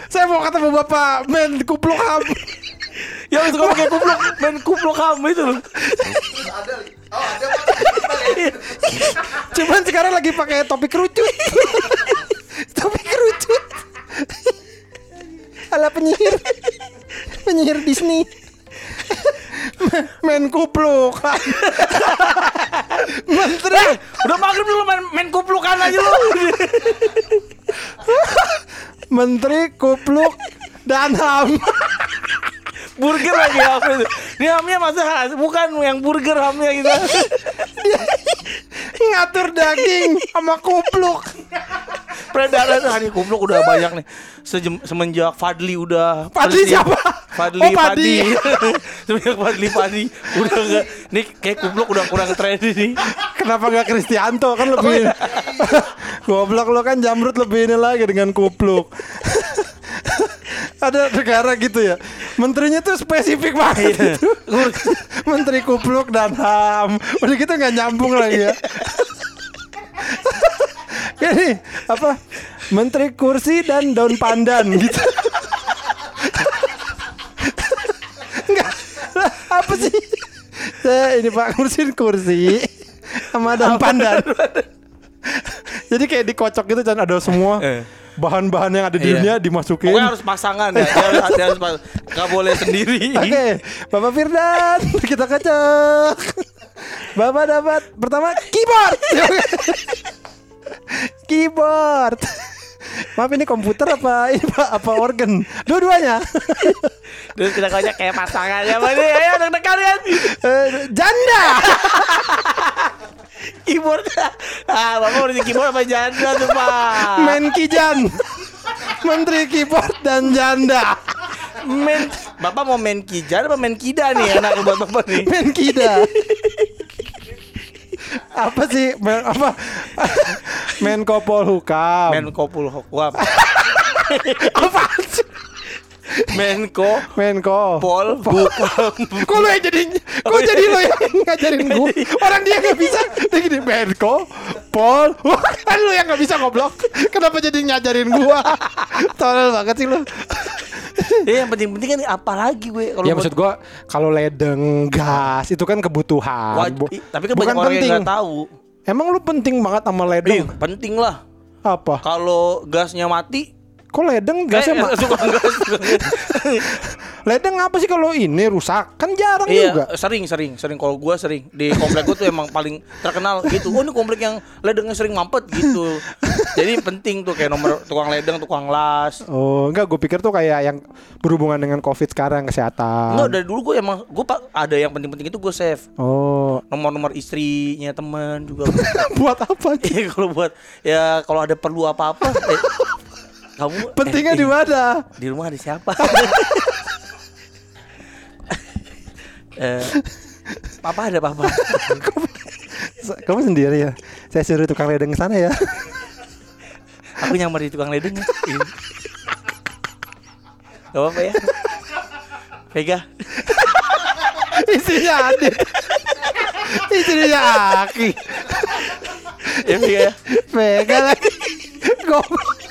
Saya mau ketemu Bapak Menkuplukam. Yang suka pakai kupluk, Menkuplukam itu loh. Terus ada. Oh ada. [laughs] Cuman sekarang lagi pakai topi kerucut. [laughs] topi kerucut. Ala penyihir. Penyihir Disney. [laughs] Menkuplukam. Menteri Eh, udah maghrib dulu main, main kuplukan aja lu. Menteri Kupluk dan HAM. Burger lagi apa itu? Ini hamnya masa bukan yang burger hamnya gitu. ngatur daging sama kupluk. Peredaran hari kupluk udah banyak nih. Sejem, semenjak Fadli udah Fadli presiden. siapa? Fadli Oh, Fadli. [laughs] semenjak Fadli Fadli udah enggak nih kayak kupluk udah kurang tren ini. Kenapa nggak Kristianto kan lebih [laughs] goblok lo kan Jamrut lebih ini lagi dengan kupluk. [laughs] Ada negara gitu ya. Menterinya tuh spesifik banget itu. [laughs] Menteri kupluk dan HAM. Udah gitu nggak nyambung lagi ya. [laughs] Ini apa? Menteri kursi dan daun pandan gitu. Lah, apa sih? Saya ini Pak ngurusin kursi sama daun pandan. Jadi kayak dikocok gitu dan ada semua Eh. Bahan-bahan yang ada di Iya. dunia dimasukin. Pokoknya harus pasangan ya. Dia harus, dia harus pas- nggak boleh sendiri. [laughs] Oke, Bapak Firdan, [laughs] kita kocok. Bapak dapat pertama keyboard. [laughs] keyboard. Maaf ini komputer apa ini Pak apa organ? Dua-duanya. Terus kita kocok kayak pasangan ya. Nih, Ayo deg-degan kan. Janda. Keyboard. [laughs] Ah, Bapak udah keyboard apa janda tuh, Pak? Men Kijan. Menteri keyboard dan janda. Men Bapak mau main kijar apa main kida nih anak buat Bapak nih? Men Kida. apa sih men, apa Menko Polhukam Menko Polhukam. apa sih Menko. Menko. Pol Hukam. [laughs] Kok lu yang jadi Kok jadi lo yang ngajarin gue [laughs] Orang dia gak bisa. Dia gini Menko Pol [laughs] Wah, Kan lu yang gak bisa goblok Kenapa jadi ngajarin gue Tolol banget sih lu. Ya yang penting-penting kan apa lagi gue kalau Ya maksud gue Kalau ledeng gas Itu kan kebutuhan. I- tapi kan bukan banyak orang penting. yang nggak tahu. Emang lu penting banget sama Ih, ledeng penting lah. Apa? Kalau gasnya mati, Kok ledeng gasnya eh, ma- suka gas. suka gas. Ledeng apa sih kalau ini rusak? Kan jarang Iya, juga. sering sering sering kalau gua sering di komplek gua tuh emang paling terkenal gitu. Oh, ini komplek yang ledengnya sering mampet gitu. Jadi penting tuh kayak nomor tukang ledeng, tukang las. Oh, enggak gue pikir tuh kayak yang berhubungan dengan Covid sekarang kesehatan. Enggak dari dulu gue emang gue pak ada yang penting-penting itu gue save Oh, nomor-nomor istrinya teman juga. [laughs] buat apa? Iya kalau buat ya kalau ada perlu apa-apa eh, kamu Pentingnya eh, di mana? di rumah ada siapa? [laughs] eh, papa ada papa. Kamu sendiri ya? Saya suruh tukang ledeng ke sana ya. Aku nyamar di tukang ledeng ya. Ini. Gak apa-apa ya. Vega. Istrinya Adit. Istrinya Aki. Ya Vega ya. Vega lagi. Goblok.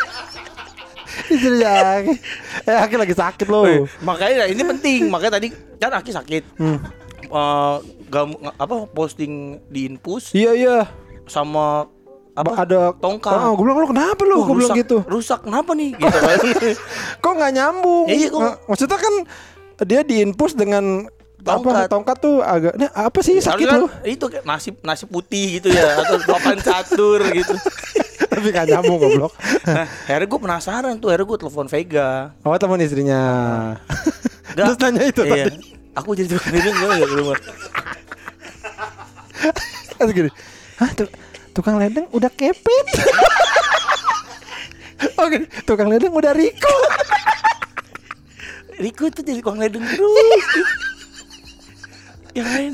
Istrinya Aki. [laughs] Eh, Aki lagi sakit loh. Wih, makanya ini penting. Makanya tadi kan Aki sakit. Hmm. Eh, gam- apa posting di infus Iya iya. sama apa Ada tongkat. Oh, gue bilang lu kenapa lu? Wah, Gue bilang gitu. Rusak kenapa nih? [laughs] Gitu kan. Kok nggak nyambung? Iya, kok- Nggak- Maksudnya kan dia diinpus dengan Tongkat. Apa, tongkat tuh agak nah, apa sih sakit Harusnya lu? kan itu kayak nasi nasi putih gitu ya atau papan catur gitu. [laughs] Tapi gak nyambung goblok. Nah, akhirnya gue penasaran tuh, akhirnya gue telepon Vega. Oh teman istrinya. Nggak. Terus nanya itu Iya. tadi. Aku jadi tukang enggak enggak ke rumah. Terus gini. Hah, tu- tukang ledeng udah kepit. [laughs] Oke, tukang ledeng udah Riko. Riko tuh jadi tukang ledeng terus. Yang lain.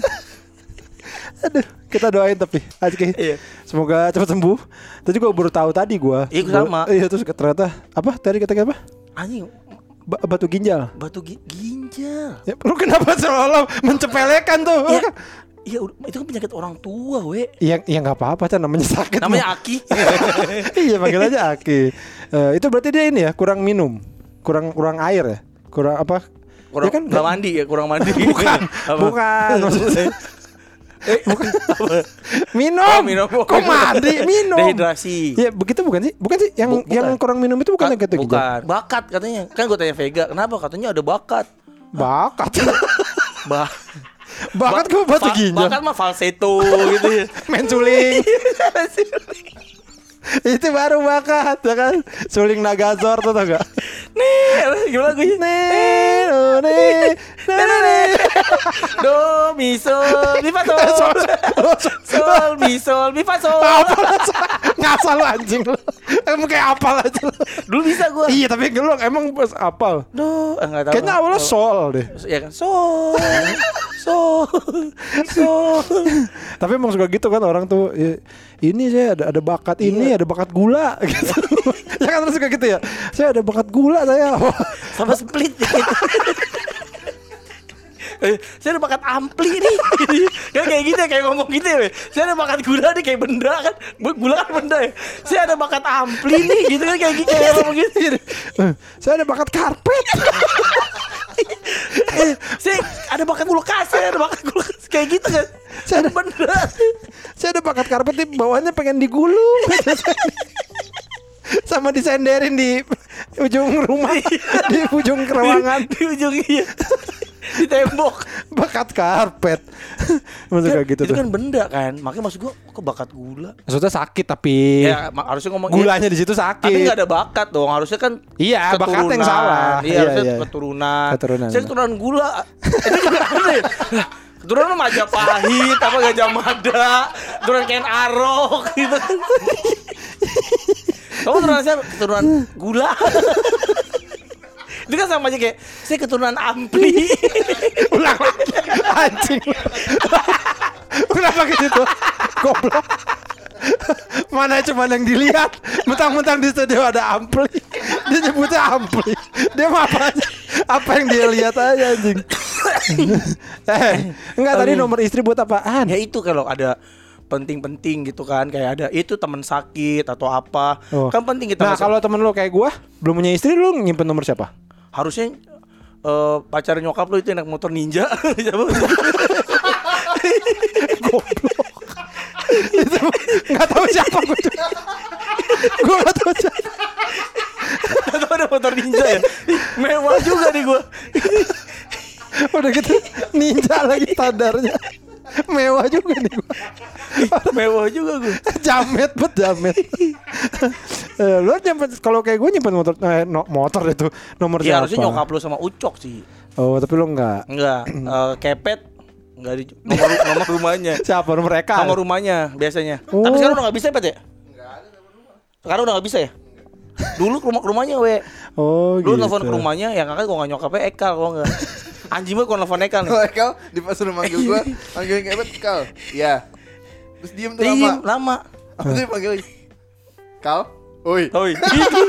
Aduh, kita doain tapi Azki. Iya. Semoga cepat sembuh. Terus juga baru tahu tadi gua. Iya, gua sama. Iya, terus ternyata apa? Tadi kata apa? Anjing Ba- batu ginjal. batu gi- ginjal. Ya, lu kenapa seolah mencepelekan tuh? Ya, iya udah- itu kan penyakit orang tua, we. Iya, iya nggak apa-apa kan namanya sakit. Namanya mah. Aki. [laughs] iya, panggil aja Aki. Eh, itu berarti dia ini ya, kurang minum, kurang kurang air ya, kurang apa? Kurang Dia kan nggak mandi ya, kurang mandi. [laughs] Bukan, bukan. [laughs] Eh, bukan. [laughs] minum. Oh, minum. Kok mandi? Minum. Dehidrasi. Iya, begitu bukan sih? Bukan sih yang Bu- bukan. yang kurang minum itu bukan Ka- yang gitu bukan. Bakat katanya. Kan gue tanya Vega, kenapa? Katanya ada bakat. Bakat. [laughs] Bah. Bakat Ba- gue batu fa- ginjal. Bakat mah falsetto gitu ya. [laughs] Main suling. Itu baru bakat ya kan? Suling Nagazor tuh tau gak? Nih, gimana gue? Nih, oh, nih, nih, nih. Do, mi, sol, mi, fa, sol. Sol, mi, sol, mi, fa, sol. Ngasal lu anjing lu. Emang kayak apal aja lu. Dulu bisa gue. Iya tapi gelong emang pas apal. Do, enggak tahu. Kayaknya awalnya sol deh. Ya kan, sol. Sol. Sol. Tapi emang suka gitu kan orang tuh ya, ini saya ada ada bakat ini, ada bakat gula [laughs] gitu. ya kan terus suka gitu ya. Saya ada bakat gula saya. [laughs] Sama split gitu. Saya ada bakat ampli nih [laughs] kan kayak gitu ya kayak ngomong gitu ya saya ada bakat gula nih kayak benda kan gula kan benda ya saya ada bakat ampli nih gitu kan kayak gitu kayak ngomong gitu "Eh, saya ada bakat karpet. Eh, [laughs] saya ada bakat kulkas saya ada bakat kulkas kayak gitu kan? Saya ada benda saya ada bakat karpet nih bawahnya pengen digulung. [laughs] Sama disenderin di ujung rumah, di ujung keruangan. di ujung iya di tembok Bakat karpet. [laughs] Maksud kayak gitu itu tuh. kan benda kan makanya maksud gua kok bakat gula Maksudnya sakit tapi ya harusnya ngomong gulanya di situ sakit. Tapi nggak ada bakat dong. Harusnya kan Iya, bakat yang keturunan. salah. Iya, Iya, harusnya iya. keturunan. Keturunan. Saya keturunan gula. Itu juga ya. Lah, Keturunan Majapahit, apa Gajah Mada, keturunan Ken Arok gitu. [laughs] Kamu keturunan siapa? Keturunan gula. Itu kan sama aja kayak saya keturunan ampli. [laughs] ulang lagi. Anjing. Kenapa ke situ goblok. Mana cuma yang dilihat? Mentang-mentang di studio ada ampli. Dia nyebutnya ampli. Dia mah apa aja? Apa yang dia lihat aja anjing. [laughs] Eh enggak tadi nomor istri buat apaan? Ya itu kalau ada penting-penting gitu kan kayak ada itu teman sakit atau apa? Oh. kan penting kita nah kalau temen lu kayak gua belum punya istri lu nyimpen nomor siapa harusnya eh pacar nyokap lu itu naik motor ninja. [laughs] Goblok. Itu nggak tahu siapa gue gue nggak tahu siapa. Atau ada motor ninja ya? Mewah juga nih gua. Udah gitu ninja lagi standarnya Mewah juga nih gua [laughs] mewah juga gua. Jamet bet jamet. [laughs] Eh, Lu nyimpen Kalau kayak gue nyimpen motor eh, no- Motor itu Nomor ya siapa? harusnya nyokap lu sama ucok sih. Oh tapi lu enggak? Enggak [clears throat] eh, kepet enggak di nomor nomor rumahnya. [laughs] Siapa nomor mereka? Nomor rumahnya biasanya. Oh. tapi sekarang udah nggak bisa pet ya? Sekarang udah nggak bisa ya? Dulu ke rumah rumahnya we. Oh lu gitu telepon ke rumahnya yang angkat gua nggak nyokapnya Ekal gua nggak anjing gua kalau nelfon Ekal nih Kalau kau di pas lu manggil gua, [laughs] manggilin kayak bet kau. Iya. Terus diem tuh Diem, lama. lama Apa tuh panggil? Kau? Oi. Oi. [laughs] Gitu.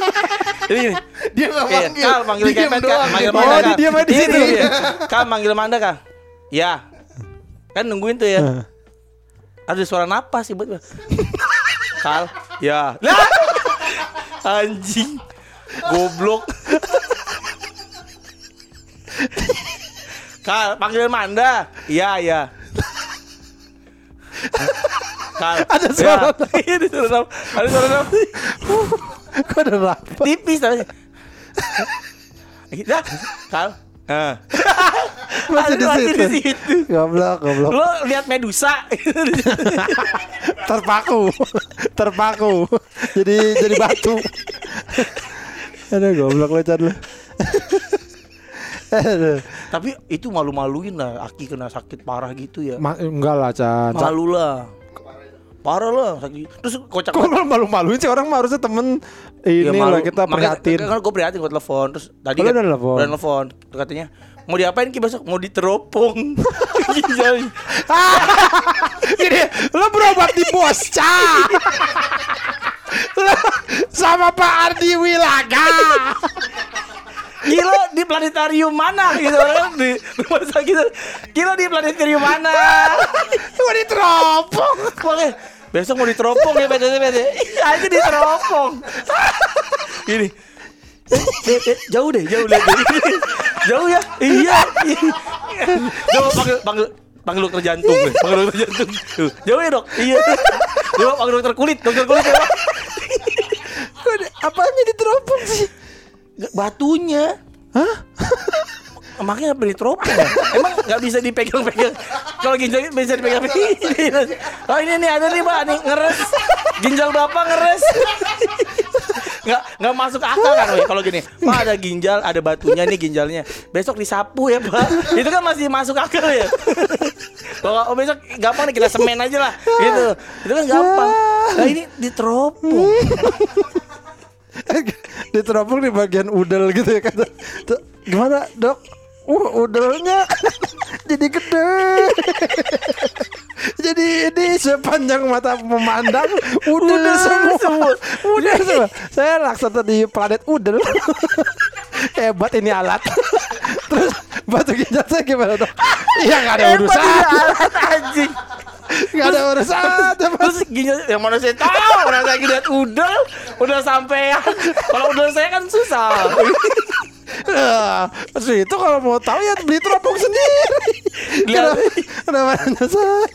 Jadi gini. Dia enggak Iya, manggil. Kal manggil Diem kepet kan, doang, manggil dia. Manda Oh, dia diam aja di Ini situ. dia. Kal manggil Manda kan. Ya. Kan nungguin tuh ya. Ada suara napas sih buat Kal. Ya. Lah. Anjing. Goblok. [laughs] Kal, panggil Manda. Iya, iya. Kal. Ada suara Ya. [laughs] Iya, ada suara. Ada suara. [laughs] Kok ada rapat tipis tapi Dah, kal. Nah. [laughs] Masih di Masih situ. di situ. Goblok, goblok. Lo lihat Medusa. Terpaku. Terpaku. Jadi jadi batu. Aduh goblok lo Chan lu. Tapi itu malu-maluin lah Aki kena sakit parah gitu ya. Ma- enggak lah Chan. Malu lah. Parah lah sakit. Terus kocak Kok malu malu-maluin sih orang mah harusnya temen ini Ya, lah kita prihatin. Kan gue prihatin gue telepon terus tadi Oh, kan udah telepon? udah telepon. Katanya mau diapain ki besok? Mau diteropong. Ginjalnya. Gini, lo berobat di Bosca. [laughs] Sama Pak Ardi Wilaga. [laughs] Gila di planetarium mana gitu kan di rumah sakit. Gila di planetarium mana? Gue diteropong. Makanya besok mau diteropong ya PT PT. Aja diteropong. Gini. Eh, eh, eh, jauh deh, jauh deh. jauh ya? Iya. Coba panggil panggil panggil dokter jantung deh. Panggil dokter jantung. Jauh ya, Dok? Iya. Coba panggil dokter kulit, dokter kulit ya. Apanya diteropong sih? Batunya. Hah? [laughs] Makanya beli teropong ya? Emang nggak bisa dipegang-pegang? Kalau ginjal bisa dipegang-pegang [laughs] Oh ini nih ada nih pak. Nih Ngeres. Ginjal bapak ngeres. [laughs] Nggak, nggak masuk akal kan weh Kalau gini Pak ada ginjal Ada batunya nih ginjalnya. Besok disapu ya pak. Itu kan masih masuk akal ya. Kalau oh, besok gampang nih kita semen aja lah. Gitu. Itu kan gampang. Nah ini diteropong [laughs] diteropong di bagian udel gitu ya kata. Gimana dok? Uh, udelnya [laughs] jadi gede. [laughs] jadi ini sepanjang mata memandang udel, Udel semua. semua. Udel semua. Saya laksana di planet udel. [laughs] Hebat ini alat. [laughs] Terus batu ginjal saya gimana dok? [laughs] Iya nggak ada Hebat urusan. ini alat anjing Nggak ada urusan. Terus ginjal yang mana saya tahu orang lagi lihat udel udah sampean. Kalau udel saya kan susah. Nah, Maksud itu kalau mau tahu ya beli teropong sendiri. Lihat. Kenapa kenapa saya?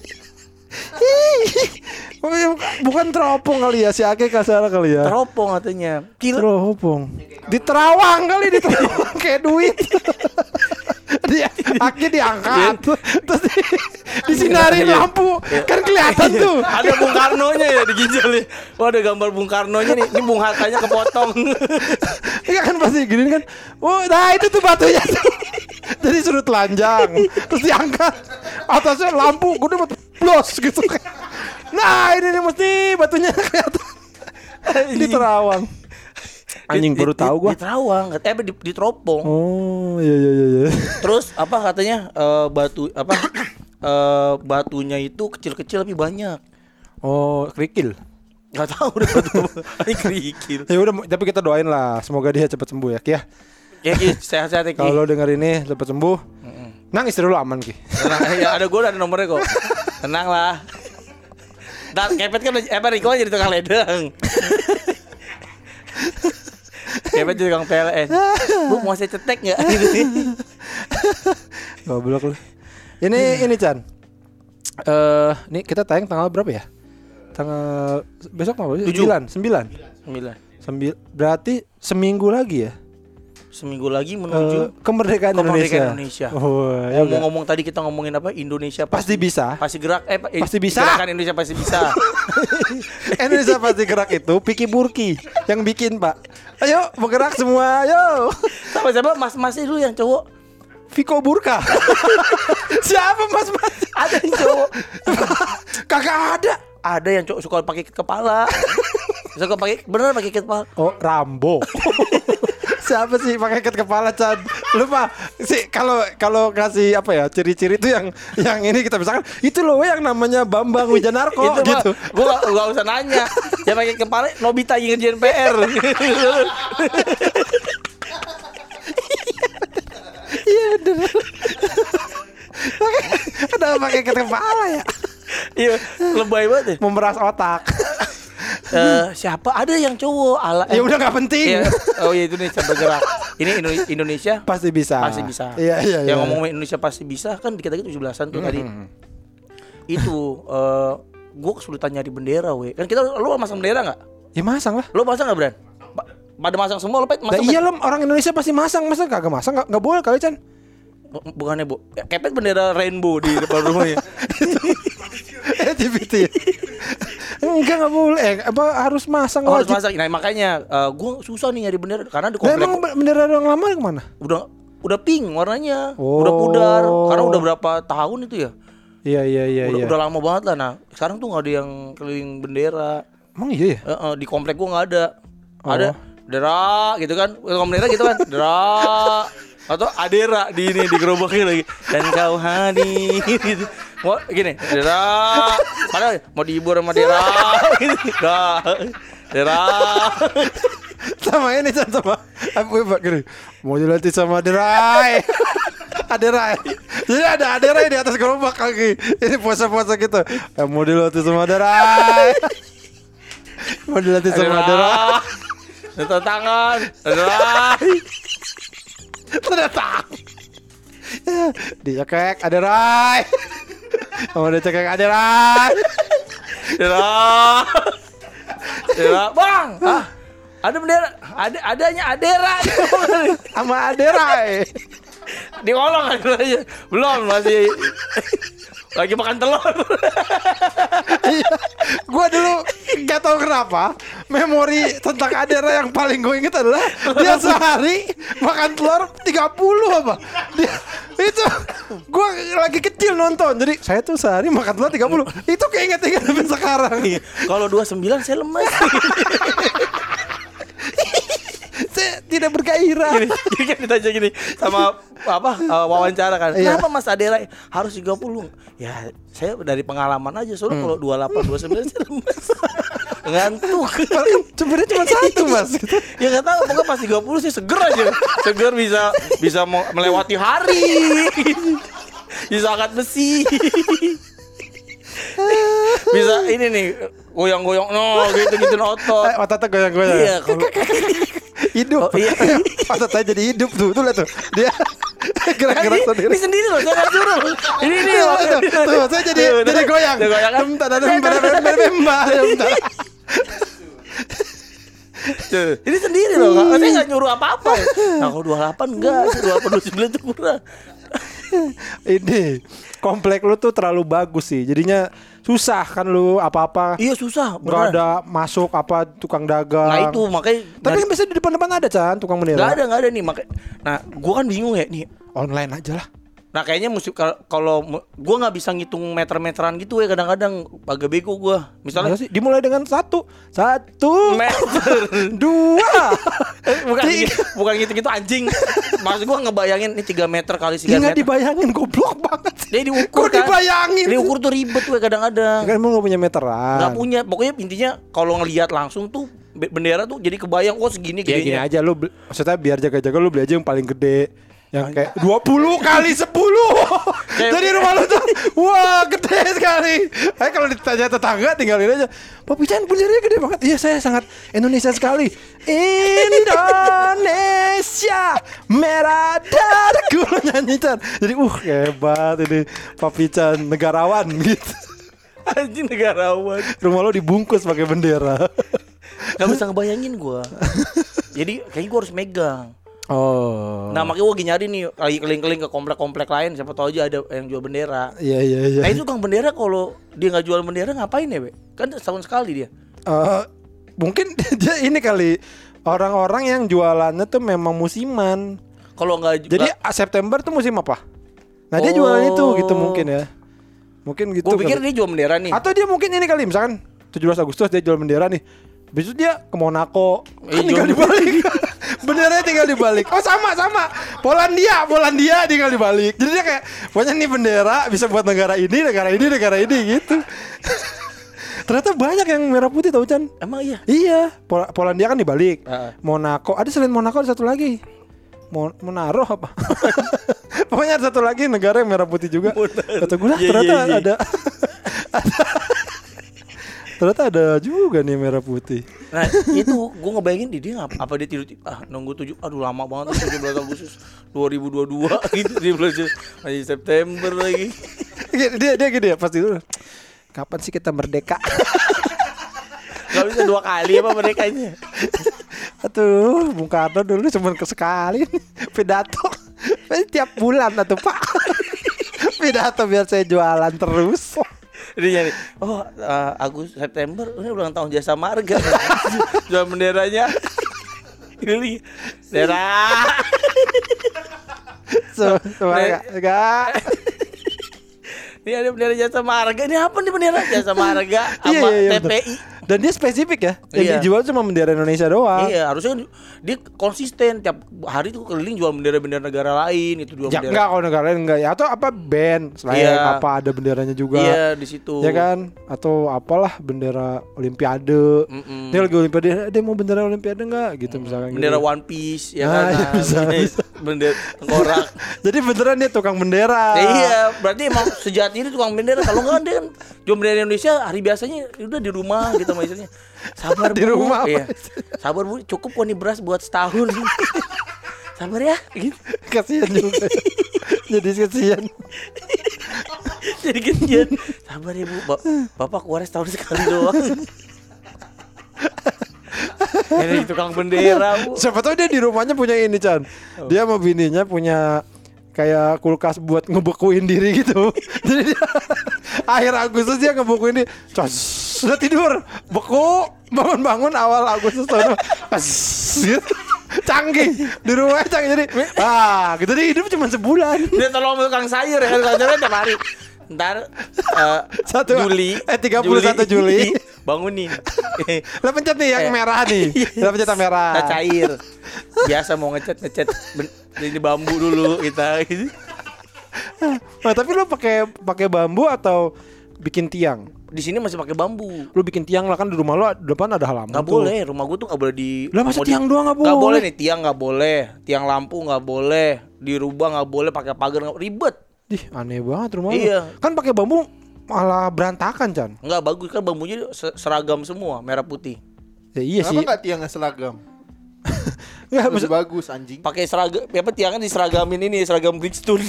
Bukan teropong kali ya si Ake kasar kali ya. Teropong katanya. Gila. Teropong. Di Terawang kali di Terawang kayak duit. [laughs] Dia Ake diangkat terus di, disinarin Iya. lampu kan kelihatan tuh. Ada Bung Karno-nya ya di ginjalnya. Wah, ada gambar Bung Karno-nya nih. Ini Bung Hattanya kepotong. [laughs] Iya kan pasti gini kan. Oh, nah itu tuh batunya tuh. Jadi suruh telanjang terus diangkat. Atasnya lampu gede banget blos gitu kan. Nah, ini nih mesti batunya [laughs] kelihatan. Di Terawang. Anjing Di- baru tahu gua. Di Terawang, eh di, di Teropong. Oh, iya iya iya iya. Terus apa katanya eh, batu apa [coughs] eh, batunya itu kecil-kecil tapi banyak. Oh, kerikil. Gak tahu deh batu ini kerikil. [laughs] Ya udah, tapi kita doain lah semoga dia cepat sembuh ya, Ki ya. Ya Ki, sehat-sehat ya Ki. Kalau denger ini cepat sembuh. Nang istri lu aman, Ki. Tenang, ya ada gue ada nomornya kok. [laughs] Tenang lah. Dan kepet kan apa Riko jadi tukang ledeng. kepet jadi tukang PLN. Bu mau saya cetek nggak? Goblok lu. Ini ini Chan. Eh, ini kita tayang tanggal berapa ya? Tanggal besok? Tujuh. 9, 9. Sembilan. Sembil, berarti seminggu lagi ya Seminggu lagi Eh, menuju kemerdekaan kemerdekaan Indonesia. Indonesia. Oh, ya. Ngomong-ngomong tadi kita ngomongin apa? Indonesia Pasti bisa. Pasti gerak eh pa- Pasti bisa. Gerakan Indonesia pasti bisa. [laughs] Indonesia pasti gerak itu Piki Burki yang bikin pak. Ayo bergerak semua, ayo. Sama siapa? Mas-mas itu yang cowok. Viko Burka. [laughs] Siapa mas mas? Ada yang cowok. [laughs] Kagak ada. Ada yang cowok suka pakai kepala. suka pakai bener pakai kepala. Oh Rambo. Siapa sih pakai ikat kepala Chan? Lupa sih kalau kalau kasih apa ya ciri-ciri itu yang yang ini kita misalkan itu loh yang namanya Bambang Wijanarko itu gitu. gue gak, gak usah nanya yang pakai kepala Nobita yang ngerjain PR Iya bener. Ada pakai ikat kepala ya. iya lebay banget ya. Memeras otak. Eh, siapa? Ada yang cowok ala ya udah nggak penting. Iya. oh iya itu nih bergerak ini Indo- Indonesia? Pasti bisa. pasti bisa. Iya iya iya. yang ngomongin Indonesia pasti bisa. Kan dikit-dikit 17-an tuh tadi. Itu eh gue kesulitan nyari bendera we. Kan kita lu masang bendera nggak? Ya masang lah. lu masang nggak Bran? Pa- pada masang semua lu pet? Nah, masang iya lah orang Indonesia pasti masang. Masa kagak masang? Nggak boleh kali Chan. Bu- bukannya bu kepet bendera rainbow di depan rumahnya [laughs] [laughs] LGBT ya? Enggak nggak boleh. Eh, apa harus masang Oh, harus wajib. masak nah makanya eh, gua susah nih nyari bendera karena di komplek emang bendera yang lama ke mana udah udah pink warnanya. Oh. udah pudar. Karena udah berapa tahun itu ya. Iya iya iya udah, iya. udah lama banget lah. Nah sekarang tuh nggak ada yang keliling bendera. Emang iya ya? Eh, eh, di komplek gua nggak ada. Oh. ada bendera gitu kan? Bendera gitu kan? [laughs] Bendera atau adera di ini di gerobaknya lagi. Dan kau hadir. gitu. Mau gini. Bendera padahal mau dihibur sama dera. Gitu Dah. dera. Sama ini sama. Aku gini mau dilatih sama Aderai Aderai. Jadi ada Aderai di atas gerobak kaki ini pose-pose gitu. Eh, mau dilatih sama Aderai mau dilatih sama Aderai. Tanda tangan. Dera ternyata dia cekek Aderai mau dia cekek Aderai Dera Dera Bang ah, Ada bendera. Ada Adanya adera. Sama Aderai Di kolong aja Belum masih Lagi makan telur. Iya, gue dulu gak tahu kenapa memori tentang Adera yang paling gue inget adalah dia sehari makan telur 30 apa? Dia, itu gue lagi kecil nonton, jadi saya tuh sehari makan telur 30 Itu keinget-inget sampai sekarang. Kalau 29 saya Saya tidak bergairah. gini, [laughs] gini kan ditanya gini sama apa uh, wawancara kan. Iya. Kenapa Mas Adela harus 30? Ya, saya dari pengalaman aja soalnya kalau 28 29 saya lemes. [laughs] Ngantuk. Sebenarnya cuma satu mas. [laughs] ya nggak tahu pokoknya pas 30 sih seger aja. Seger bisa bisa melewati hari. bisa angkat besi. bisa ini nih goyang-goyang no gitu gitu otot. Eh, Ototnya goyang-goyang. Iya, kalau Hidup. Oh, iya. [laughs] Ototnya jadi hidup tuh, tuh lihat tuh. Dia [laughs] gerak-gerak ini, sendiri. ini sendiri loh, saya suruh. Ini ini makanya. tuh, tuh, saya jadi Tuh, jadi tuh, goyang. tuh, goyang kan? Dem, tada, dem, pada, dem. Tuh, Ini sendiri loh, saya nggak nyuruh apa-apa. Nah kalau 28 enggak, 28 29 itu kurang. [laughs] Ini komplek lu tuh terlalu bagus sih. Jadinya susah kan lu apa-apa. Iya susah, Nggak ada masuk apa tukang dagang. Nah itu makanya Tapi kan biasanya di depan-depan ada Chan tukang nggak bendera. ada nggak ada nih makanya. Nah gua kan bingung ya nih. Online aja lah. Nah kayaknya mesti kal- kalau gua nggak bisa ngitung meter-meteran gitu ya kadang-kadang agak bego gua. Misalnya Masa sih? Dimulai dengan satu, satu, meter. [laughs] dua. [laughs] Bukan Tiga. gitu, bukan gitu-gitu anjing. Maksud gua ngebayangin ini 3 meter kali 3 Ya nggak meter. dibayangin goblok banget. Dia diukur kan. dibayangin? Diukur tuh ribet tuh kadang-kadang. Kan emang gak punya meteran. Nggak punya. Pokoknya intinya kalau ngelihat langsung tuh be- bendera tuh jadi kebayang kok segini Ya gini aja lu maksudnya biar jaga-jaga lu beli aja yang paling gede. Yang kayak 20 kali 10 [laughs] Jadi rumah lu tuh Wah gede sekali. Ayo kalau ditanya tetangga tinggalin aja. Pak Pican benderanya gede banget. Iya saya sangat Indonesia sekali. Indonesia Merah darahku nyanyi Chan. Jadi uh hebat ini Pak Pican negarawan gitu. Anjing negarawan. Rumah lu dibungkus pakai bendera. Gak bisa ngebayangin gua. [laughs] jadi kayaknya gua harus megang. Oh Nah makanya lagi nyari nih lagi keliling-keliling ke komplek-komplek lain siapa tahu aja ada yang jual bendera. Iya iya iya Nah itu kang bendera kalau dia nggak jual bendera ngapain ya, Be? Kan setahun sekali dia. Eh, mungkin [laughs] dia ini kali orang-orang yang jualannya tuh memang musiman. Kalau nggak Jadi ah, September tuh musim apa? Nah dia jualan itu gitu mungkin ya. Mungkin gitu. gue pikir kali. dia jual bendera nih. Atau dia mungkin ini kali misalkan 17 Agustus dia jual bendera nih. Besok dia ke Monaco Iya, kan tinggal dibalik. [laughs] Benderanya tinggal dibalik. Oh sama sama. Polandia, Polandia tinggal dibalik. Jadi dia kayak pokoknya nih bendera bisa buat negara ini, negara ini, negara ini gitu. [laughs] Ternyata banyak yang merah putih tau Chan. Emang iya. Iya, Pol- Polandia kan dibalik. Heeh. Monaco, ada selain Monaco ada satu lagi. Mon Monaro apa? [laughs] Pokoknya ada satu lagi negara yang merah putih juga. Kata gue lah, Iya, ternyata iya, iya. ada. [laughs] ternyata ada juga nih merah putih. Nah itu gue ngebayangin dia, dia ngap- apa dia tidur ah nunggu tujuh aduh lama banget tuh 17 Agustus 2022 [laughs] gitu dia belajar masih September lagi dia dia gini ya pasti dulu. Kapan sih kita merdeka? [laughs] Gak bisa dua kali apa merekanya Aduh, Bung Karno dulu cuma ke sekali pidato. Tiap bulan atau pak [laughs] pidato biar saya jualan terus. Ini nyari. Oh, eh, Agustus September ini ulang tahun jasa marga. [laughs] Jual benderanya. Ini bendera. So, enggak. Ini ada bendera jasa marga. Ini apa nih bendera jasa marga sama Iya, iya, iya, betul. TPI? Dan dia spesifik ya. Yang Iya. dijual cuma bendera Indonesia doang. Iya, harusnya dia konsisten tiap hari tuh keliling jual bendera-bendera negara lain itu jual Ya bendera. enggak kalau negara lain enggak ya atau apa band selain Iya. apa ada benderanya juga. Iya, di situ. Ya kan? Atau apalah bendera olimpiade. Mm-mm. Dia lagi olimpiade, dia mau bendera olimpiade enggak gitu misalkan. Bendera gitu. One Piece ya Ah, kan. [laughs] iya, bisa, Nah, bisa. Bendera tengkorak. [laughs] Jadi beneran dia tukang bendera. iya, berarti emang sejati ini tukang bendera. Kalau enggak dia kan jual bendera Indonesia hari biasanya udah di rumah gitu sama istrinya. Sabar Di Bu. rumah? Iya. Sabar Bu, cukup kok nih beras buat setahun. Sabar ya. Gitu. Kasihan juga. Jadi kasihan. Jadi genjian. Sabar ya Bu. Ba- Bapak keluar setahun sekali doang. Ini tukang bendera Bu. Siapa tahu dia di rumahnya punya ini Chan. Dia sama bininya punya kayak kulkas buat ngebekuin diri gitu. [laughs] Jadi dia [laughs] akhir Agustus dia ngebekuin diri. Cos, sudah tidur, beku, bangun-bangun awal Agustus tahun pas gitu. [laughs] Canggih di rumahnya canggih jadi ah gitu dia hidup cuma sebulan Dia tolong tukang sayur ya kan tukang sayur tiap hari. Ntar [laughs] eh, Satu- Juli eh, 31 Juli. [laughs] bangunin. [laughs] lah pencet nih yang Eh. merah nih lah pencet yang merah Nah, cair. Biasa mau ngecat ngecat ini bambu dulu kita nah tapi lu pakai pakai bambu atau bikin tiang Di sini masih pakai bambu. lu bikin tiang lah kan di rumah lu depan ada halaman tuh. boleh, rumah gua tuh nggak boleh di Lah, masa di- tiang doang nggak Nggak boleh? boleh nih, tiang nggak boleh, tiang lampu nggak boleh, dirubah nggak boleh, pakai pagar nggak ribet. Ih, aneh banget rumah lu. Iya. Kan pakai bambu malah berantakan, Chan. Nggak bagus kan bambunya se- seragam semua, merah putih. Ya iya Kenapa sih. nggak tiangnya seragam? [laughs] Enggak, Lebih maksud bagus anjing. Pakai seragam, apa tiangnya diseragamin ini seragam Bridgestone. [laughs]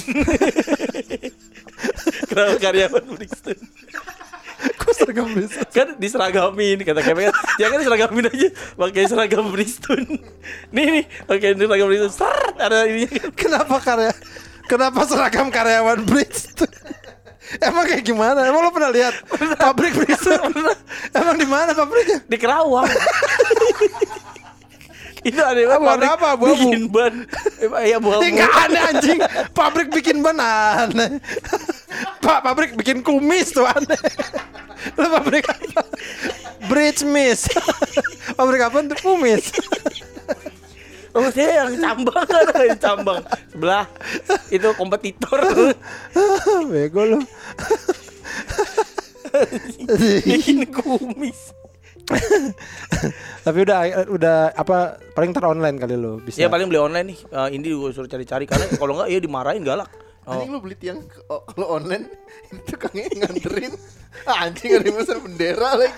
Kenapa karyawan Bridgestone? [laughs] kok seragam bisa. kan diseragamin kata Kevin kan jangan diseragamin aja pakai seragam Bridgestone nih nih pakai seragam Bridgestone Ser, ada ini Kenapa karya Kenapa seragam karyawan Bridgestone? [laughs] Emang kayak gimana? Emang lo pernah lihat pabrik Bridgestone? [laughs] Emang di mana pabriknya? di Kerawang [laughs] itu ada warna pabrik apa? Abu-abu? bikin ban Eh, ya buah Eh, Enggak ada anjing. Pabrik bikin ban aneh. Pak, pabrik bikin kumis tuh aneh. Lo pabrik apa? Bridge Miss. pabrik apa untuk kumis? Oh dia yang cambang kan [laughs] yang cambang. Sebelah itu kompetitor. [laughs] Bego lo. bikin kumis. Tapi udah udah apa paling ntar online kali lo bisa. ya paling beli online nih. Eh, ini gue suruh cari-cari. Karena kalau enggak ya dimarahin galak Anjing oh. lu beli tiang oh, kalau online [laughs] itu tukangnya nganterin Ah, anjing ada yang bendera lagi.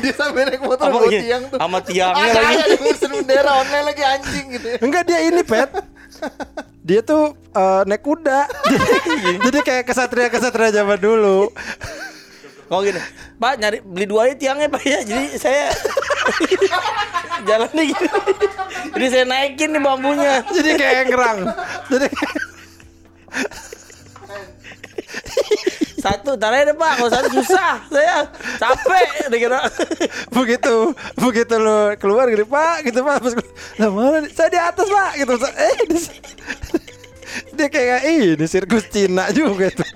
Dia sampai naik motor Apa bawa tiang tuh. Sama tiangnya Ada lagi. ada yang bendera online lagi anjing gitu ya. Enggak dia ini pet. Dia tuh eh, naik kuda. [laughs] Jadi, kayak kesatria-kesatria zaman dulu. Oh gini, Pak nyari beli dua aja tiangnya Pak ya. Jadi saya [laughs] jalannya gini. Jadi saya naikin nih bambunya. Jadi kayak ngerang. Jadi Satu, tar aja deh Pak. Kalau satu susah, saya capek. Dikira. begitu begitu lo keluar gitu pak gitu pak Pas lah mana saya di atas pak gitu eh di, dia kayak ini sirkus Cina juga tuh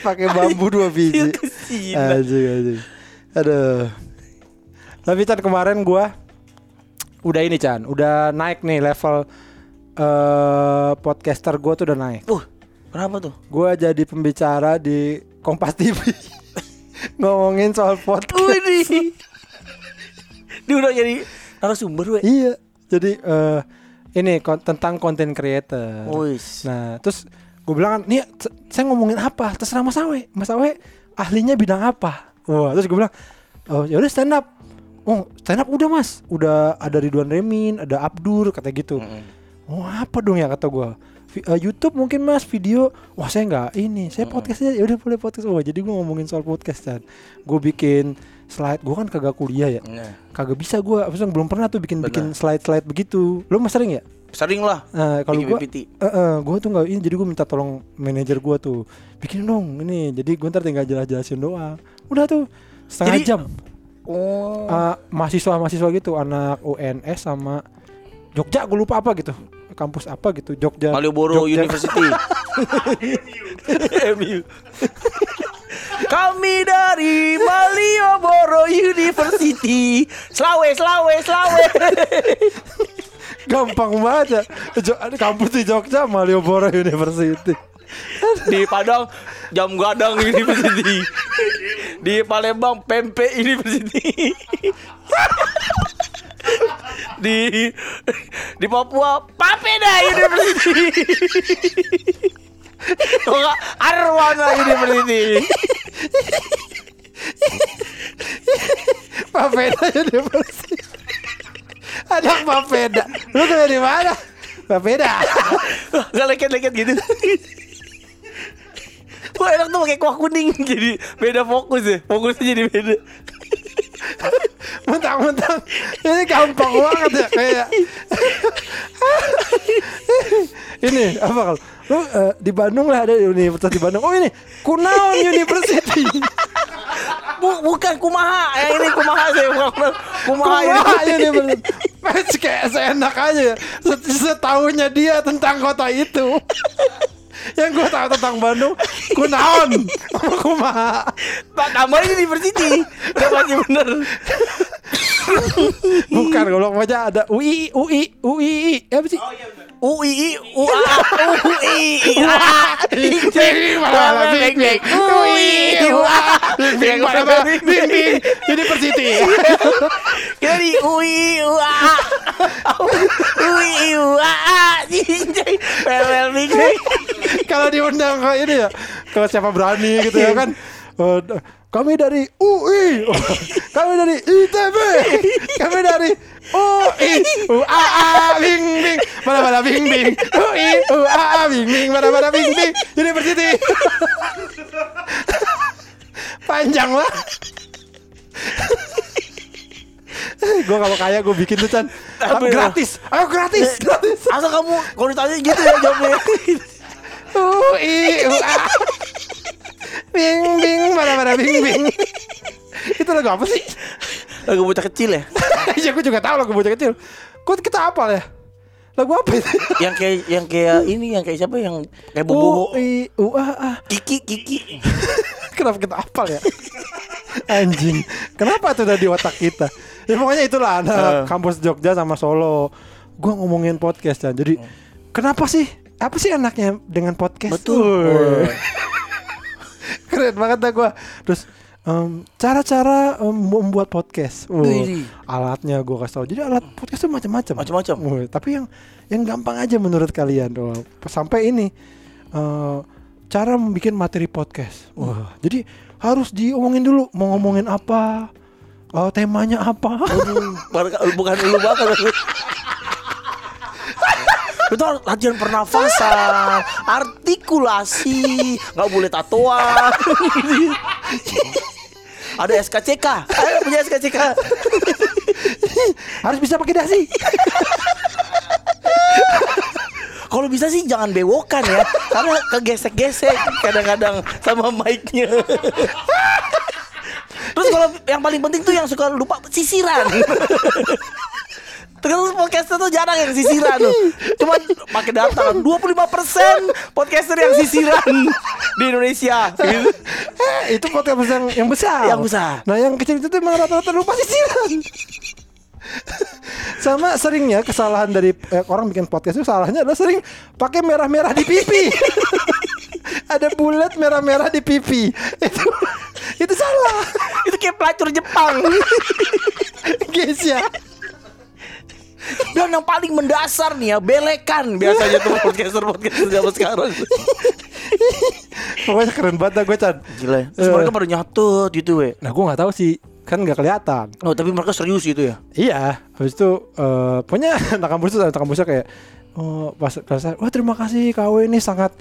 pakai bambu dua [laughs] biji. Anjing, anjing. aduh tapi Chan kemarin gua udah ini Chan udah naik nih level eh podcaster gua tuh udah naik Uh, kenapa tuh? gua jadi pembicara di Kompas TV [laughs] ngomongin soal podcast Wih. Dia udah jadi narasumber weh. Iya. Jadi eh ini kon- tentang konten creator. Wis. Nah, terus gue bilang kan, nih saya ngomongin apa? Terserah Mas Awe. Mas Awe ahlinya bidang apa? Wah, terus gue bilang, oh ya udah stand up. Oh, stand up udah Mas. Udah ada Ridwan Remin, ada Abdur kata gitu. Oh, apa dong ya kata gue. YouTube mungkin mas video. Wah saya nggak ini. Saya podcast aja. Ya udah boleh podcast. Wah jadi gue ngomongin soal podcast kan gue bikin slide. Gue kan kagak kuliah ya. Nah, kagak bisa gue maksudnya belum pernah tuh bikin bikin slide slide begitu. Lo mas sering ya? Sering lah. Nah, kalau PPT. eh, eh, gua tuh nggak ini, jadi gua minta tolong manajer gua tuh bikin dong ini. Jadi gua ntar tinggal jelas-jelasin doang. Udah tuh setengah Jadi- jam. Oh. Eh, mahasiswa-mahasiswa gitu, anak UNS sama Jogja, gue lupa apa gitu, kampus apa gitu, Jogja. Malioboro Jogja. University. [laughs] MU. Kami dari Malioboro University. Selawe, Selawe, Selawe. Gampang banget ya. Kampus di Jogja, Malioboro University. Di Padang Jam Gadang University. Di Palembang Pempe University. Di di Papua Papeda University. Kalau nggak, Arwana University. Papeda University. Ada Papeda. Lu tuh dari mana? Papeda. Gak leket-leket gitu Wah enak tuh pakai kuah kuning Jadi beda fokus ya Fokusnya jadi beda Mentang-mentang ini gampang banget ya kayak ini apa kalau lu eh, di Bandung lah ada universitas di Bandung. Oh ini Kunaon University. Bu, Bukan Kumaha Yang ini Kumaha sih bukan Kumaha ini Kumaha University. Match kayak seenak aja ya. Set- Setahunya dia tentang kota itu. Yang gue tahu tentang Bandung Kunaon Kumaha. Tak tambahin university. Udah pasti bener. Bukan kalau aja ada UI UI UI apa sih? UI UA UI UI Bing mana mana? bing bing University. Kita di UI UA UI [laughs] UA Cincai Well bing Kalau diundang ke ini ya, ke siapa berani gitu ya kan. Eh, d- kami dari UI, [laughs] kami dari ITB, kami dari UI, UAA, bing bing, mana mana bing. Bing, UI, UAA, bing bing, mana mana bing. Bing, University. [laughs] Panjang lah. [laughs] gue kalau kaya gue bikin tuh Chan. Gratis. ayo gratis. Gratis Asal kamu kalau ditanya gitu ya jawabnya UI, UA. Bing bing mana mana bing bing. Itu lagu apa sih? Lagu bocah kecil ya [laughs] Iya gue juga tahu lagu bocah kecil. Kok kita apa ya? Lagu apa itu? Yang kayak yang kayak ini Yang kayak siapa yang Kayak bobo UI, UA. Kiki Kiki [laughs] Kenapa kita apal ya? Anjing. Kenapa tuh udah di otak kita? Ya pokoknya itulah anak Eh. kampus Jogja sama Solo. Gua ngomongin podcast kan. Jadi kenapa sih? Apa sih enaknya dengan podcast? Betul. [laughs] Keren banget dah gua. Terus cara-cara em, membuat podcast. Widih. alatnya gua kasih tau. Jadi alat podcast tuh macam-macam. Macam-macam. Wah, Tapi yang yang gampang aja menurut kalian. Wah, sampai ini eh, cara membuat materi podcast. Wah, jadi harus diomongin dulu mau ngomongin apa, eh, temanya apa. Aduh, bukan- dulu banget [laughs] itu latihan pernafasan [laughs] artikulasi nggak boleh tatoan. [laughs] Ada SKCK ada punya SKCK [laughs] harus bisa pakai dasi. kalau bisa sih jangan bewokan ya karena kegesek-gesek kadang-kadang sama mic-nya. Terus kalau yang paling penting tuh yang suka lupa sisiran Terus podcaster tuh jarang yang sisiran tuh. Cuma pakai data 25% podcaster yang sisiran di Indonesia. Gitu. [laughs] Eh, itu podcast yang yang besar. Yang besar. Nah, yang kecil itu tuh emang rata-rata lupa sisiran. Sama seringnya kesalahan dari eh, orang bikin podcast itu salahnya adalah sering pakai merah-merah di pipi. [laughs] Ada bulat merah-merah di pipi. Itu itu salah. Itu kayak pelacur Jepang. [laughs] Guys ya. Dan yang paling mendasar nih ya, belekan biasanya tuh podcaster-podcaster zaman sekarang. Pokoknya keren banget gue Chan. Gila. ya. Terus Eh. mereka pada nyatut gitu, we. Nah, gue nggak tahu sih, kan nggak kelihatan. Oh, tapi mereka serius gitu ya. Iya, habis itu eh pokoknya anak kampus itu anak kampusnya kayak oh pas kelas wah terima kasih KW ini sangat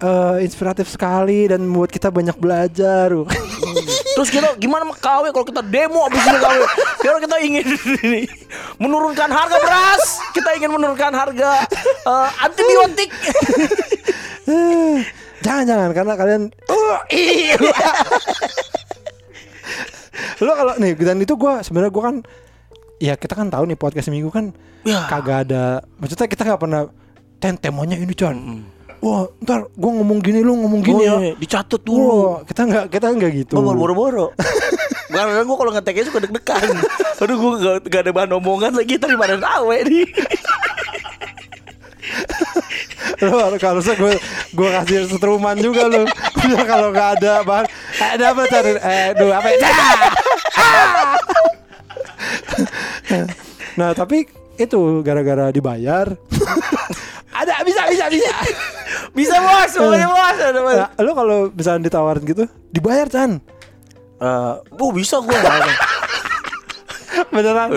eh, inspiratif sekali dan membuat kita banyak belajar. [laughs] Terus kita gimana KW kalau kita demo abis ini KW? Kira kita ingin [laughs] ini menurunkan harga beras. Kita ingin menurunkan harga eh, antibiotik. [laughs] Jangan jangan karena kalian iya. lo kalau nih dan itu gua sebenarnya gua kan ya kita kan tahu nih podcast minggu kan Ya. kagak ada maksudnya kita nggak pernah ten temanya ini Chan. Wah, ntar gua ngomong gini lu ngomong gini Oh, ya. iya, dicatat dulu. Wah, kita nggak kita nggak gitu. Gue boro-boro [laughs] Karena gue kalau ngeteknya suka deg-degan [laughs] Aduh gue gak, gak ada bahan omongan lagi Tadi badan awe nih Lo kalau saya gue gue kasih setruman juga lu. [laughs] Kalau nggak ada bahan ada apa cari eh duh apa ya? Ah! Nah tapi itu gara-gara dibayar ada bisa bisa bisa Bisa bos Pokoknya bos Ada, bos. nah, lo kalau misalnya ditawarin gitu dibayar Chan Eh, oh bisa gue [laughs] beneran Beneran.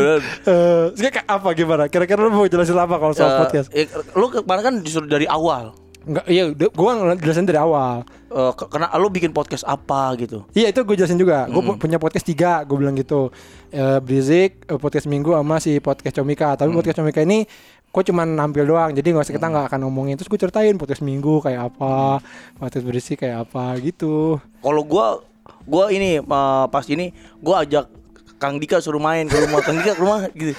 Eh, sekarang kayak apa gimana kira-kira lo mau jelasin apa kalau soal podcast Lu kemarin kan disuruh dari awal Enggak, iya, gue jelasin dari awal. Eh, ke- Karena lu bikin podcast apa gitu Iya itu gue jelasin juga. Gue punya podcast tiga, gue bilang gitu. Eh Brizik, eh, podcast minggu sama si podcast Comika. Tapi podcast Comika ini gue cuma nampil doang. Jadi nggak usah kita nggak akan ngomongin. Terus gue ceritain podcast minggu kayak apa, podcast Brizik kayak apa gitu. Kalau gua gua ini eh, pas ini gua ajak Kang Dika suruh main ke rumah Kang Dika ke rumah gitu.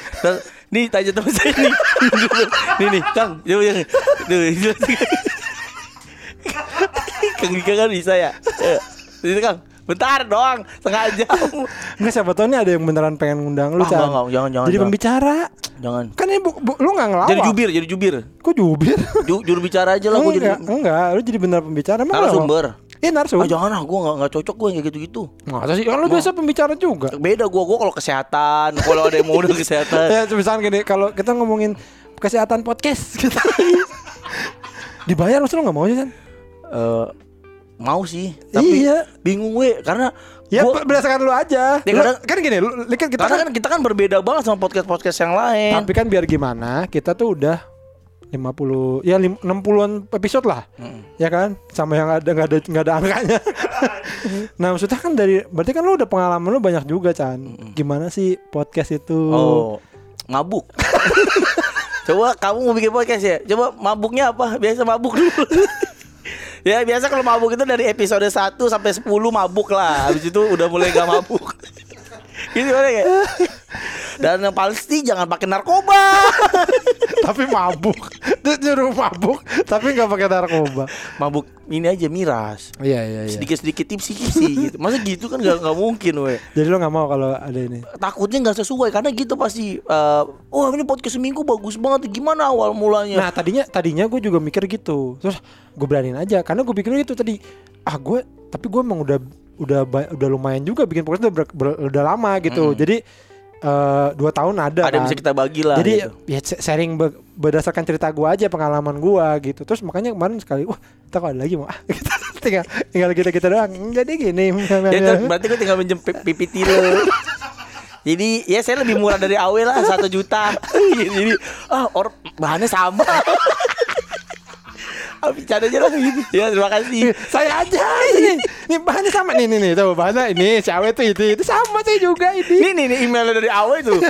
Nih tanya teman saya nih. [laughs] nih nih Kang, coba yang [laughs] Kang Dika kan bisa ya. Eh, Itu Kang, bentar doang, setengah jam. Enggak siapa tahu nih ada yang beneran pengen ngundang lu Ah, Chan. enggak, enggak, jangan, jangan, Jadi jangan. pembicara. Jangan. Kan ini bu, bu- lu nggak ngelawak. Jadi jubir, jadi jubir. Kok jubir? Ju, juru bicara aja lah gua jadi. enggak, enggak, lu jadi bener pembicara Narasumber. ngelawak? Iya narsum. Ah, jangan lah, gua enggak enggak cocok gua kayak gitu-gitu. Masa sih? Kan lu biasa pembicara juga. Beda gua, gua kalau kesehatan, kalau ada yang mau kesehatan. [laughs] ya misalnya gini kalau kita ngomongin kesehatan podcast kita [laughs] dibayar maksud lu nggak mau sih kan mau sih, tapi Iya. bingung we karena ya gua- berdasarkan lu aja Ya, Lu- kadang- kan gini lu, kan kita karena kan, kan kita kan berbeda banget sama podcast-podcast yang lain. tapi kan biar gimana kita tuh udah 50 ya lim- 60-an episode lah ya kan sama yang ada nggak ada nggak ada angkanya [laughs] nah maksudnya kan dari berarti kan lu udah pengalaman lu banyak juga Chan gimana sih podcast itu Oh, mabuk. [laughs] Coba kamu mau bikin podcast ya? Coba mabuknya apa? Biasa mabuk dulu. [laughs] ya biasa kalau mabuk itu dari episode 1 sampai 10 mabuk lah. Habis itu udah mulai gak mabuk. [laughs] Gitu kan ya? Dan yang pasti jangan pakai narkoba. [laughs] tapi mabuk terus nyuruh mabuk tapi nggak pakai narkoba Mabuk ini aja miras. iya iya iya Sedikit-sedikit tipsi-tipsi gitu. Masa gitu kan gak, nggak mungkin weh. jadi lu nggak mau kalau ada ini Takutnya nggak sesuai karena gitu pasti. eh oh ini podcast seminggu bagus banget. Gimana awal mulanya? Nah tadinya tadinya gue juga mikir gitu terus gue beraniin aja karena gue pikir gitu tadi ah gue tapi gue emang udah udah udah lumayan juga bikin podcast udah, ber- ber- udah lama gitu jadi eh, dua tahun ada ada kan. bisa kita bagi lah. jadi gitu. ya sh- sharing be- berdasarkan cerita gue aja pengalaman gue gitu terus makanya kemarin sekali wah kita kalau ada lagi mau ah kita tinggal tinggal kita kita doang jadi gini Ya, kan, berarti gue tinggal minjem PPT lo. Jadi ya saya lebih murah dari AW lah satu juta. [laughs] Jadi ah or bahannya sama. [laughs] Aja lah gitu. Ya terima kasih. saya aja ini ini bahannya sama nih nih nih tuh bahannya ini si Awe tuh itu itu sama saya juga ini Ini nih, nih emailnya dari AW tuh. [laughs]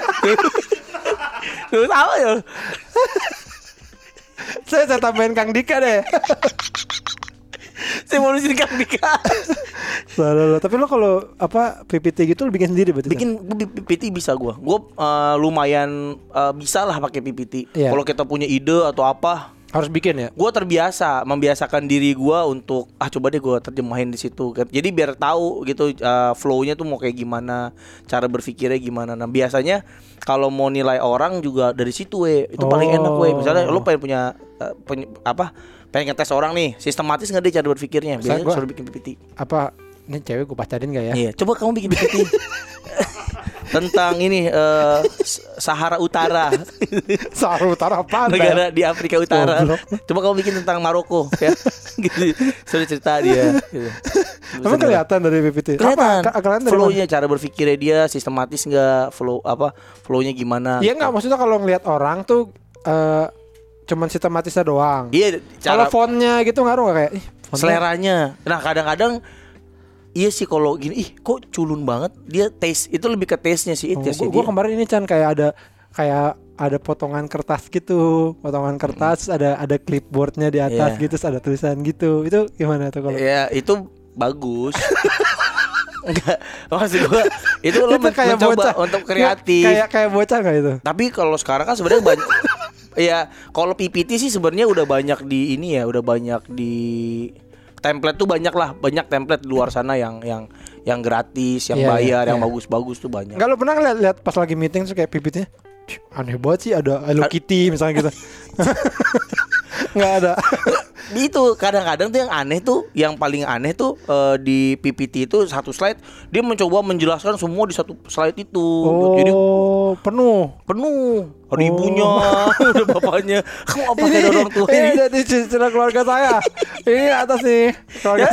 Tuh sama ya. saya saya tambahin Kang Dika deh Saya mau nulisin Kang Dika. Lah. Tapi lo kalau apa PPT gitu lo bikin sendiri berarti? Bikin PPT bisa gua. Gua eh, lumayan eh, bisa lah pakai PPT. Iya. Kalau kita punya ide atau apa, harus bikin ya? gue terbiasa membiasakan diri gue untuk ah coba deh gue terjemahin di situ. Kan jadi biar tahu gitu uh, flow-nya tuh mau kayak gimana cara berpikirnya gimana. Nah biasanya kalau mau nilai orang juga dari situ we. Itu paling enak we. Misalnya lo pengen punya uh, peny- apa pengen ngetes orang nih sistematis nggak deh cara berpikirnya? Biasanya gua- suruh bikin PPT Apa ini cewek gue pacarin gak ya? iya coba kamu bikin PPT [laughs] tentang ini eh, S- Sahara Utara Sahara Utara apa? negara di Afrika Utara. Goblok. Coba kamu bikin tentang Maroko ya. [laughs] gitu. Sudah cerita dia gitu. Emang kelihatan dari PPT? Kelihatan. Apa? Ke- Kelihatan dari Flow-nya cara berpikirnya dia sistematis nggak flow apa flow-nya gimana? Iya nggak maksudnya kalau ngelihat orang tuh eh cuman sistematisnya doang. Iya, Kalau cara fontnya gitu ngaruh gak kayak? Ih, fontnya- seleranya. Nah, kadang-kadang Iya sih kalau gini, ih kok culun banget dia taste itu lebih ke taste-nya sih Oh, taste gua, gua kemarin ini Chan kayak ada kayak ada potongan kertas gitu, potongan kertas terus ada ada clipboardnya di atas Iya. gitu, ada tulisan gitu. Itu gimana tuh kalau? Ya itu bagus. [laughs] Enggak, maksud gua itu lo Itu kayak mencoba bocah. untuk kreatif. Kayak kayak bocah nggak itu? Tapi kalau sekarang kan sebenarnya banyak [laughs] ya kalau PPT sih sebenarnya udah banyak di ini ya, udah banyak di template tuh banyak lah, banyak template di luar sana yang yang yang gratis, yang Iya, iya, bayar, yang iya. bagus-bagus tuh banyak. Lo pernah lihat pas lagi meeting terus kayak pipitnya "Cih, aneh banget sih ada Hello Kitty misalnya gitu. [laughs] Nggak ada. [laughs] Itu kadang-kadang tuh yang aneh tuh, yang paling aneh tuh eh, di PPT itu satu slide dia mencoba menjelaskan semua di satu slide itu. Jadi Oh, penuh. Oh. ada ibunya ada bapaknya kamu apa kayak orang tua ini ini jadi cerita keluarga saya. ini atas nih keluarga. Ya,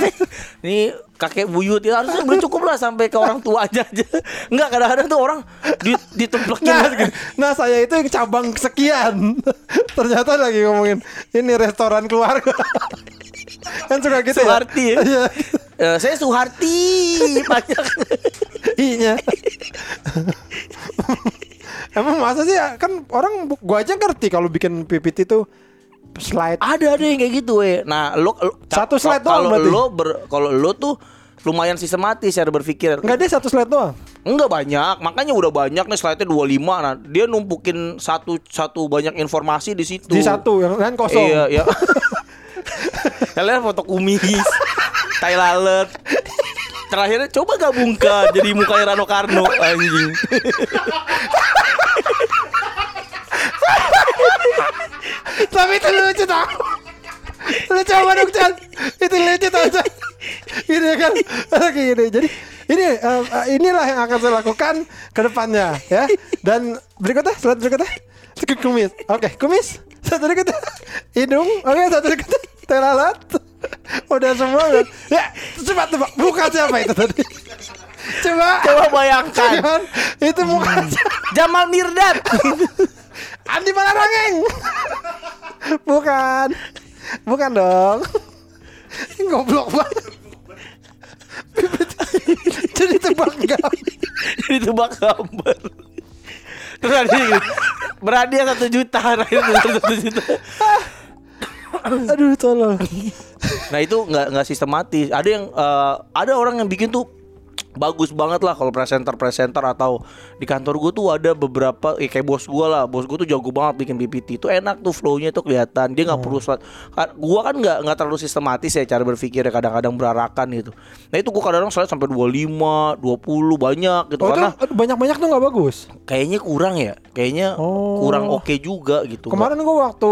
ini kakek buyut ya harusnya belum cukup lah sampai ke orang tuanya aja enggak kadang-kadang tuh orang di ditemplekin Nah, gini. nah saya itu yang cabang sekian. [laughs] Ternyata lagi ngomongin ini restoran keluarga. [laughs] kan suka gitu Suharti ya? ya. Eh, saya Suharti banyak I-nya. Emang masa sih kan orang gua aja ngerti kalau bikin PPT itu slide ada ada yang kayak gitu we nah lo, lo- Satu slide doang kalau berarti? lo ber, kalau lo tuh lumayan sistematis cara berpikir Enggak deh satu slide doang. Enggak banyak, makanya udah banyak nih slide-nya 25 Nah, dia numpukin satu satu banyak informasi di situ. Di satu yang lain kosong. Iya, iya. [laughs] Kalian foto kumis, tai lalat. Terakhirnya coba gabungkan jadi mukanya Rano Karno anjing. Tapi itu lucu tau. lucu banget Chan. Itu lucu tau Chan. Gini kan. Oke gini. Jadi ini eh, inilah yang akan saya lakukan ke depannya ya. Dan berikutnya slide berikutnya. Kumis. Oke, kumis. Satu berikutnya. Hidung. Oke, satu berikutnya. Telalat. Udah semua udah. Ya, coba tebak muka siapa itu tadi? Coba. Coba bayangkan Jangan. Itu muka Jamal Mirdad. Andi Malarangeng. Bukan. Bukan dong. Goblok banget. Jadi tebak gambar. Jadi tebak gambar. Terus ada yang berhadiah satu juta, terakhir satu juta. [laughs] Aduh tolong. Nah itu nggak nggak sistematis. Ada yang eh, ada orang yang bikin tuh bagus banget lah kalau presenter presenter atau di kantor gue tuh ada beberapa eh, kayak bos gue lah. Bos gue tuh jago banget bikin PPT itu enak tuh flownya tuh kelihatan. Dia nggak perlu slide Ka- gua kan nggak nggak terlalu sistematis ya cara berpikirnya. Kadang-kadang berarakan gitu. Nah itu gua kadang-kadang slide sampai 25 20 banyak gitu Oh karena banyak-banyak tuh nggak bagus. kayaknya kurang ya. Kayaknya Oh. kurang oke juga gitu Kemarin gua waktu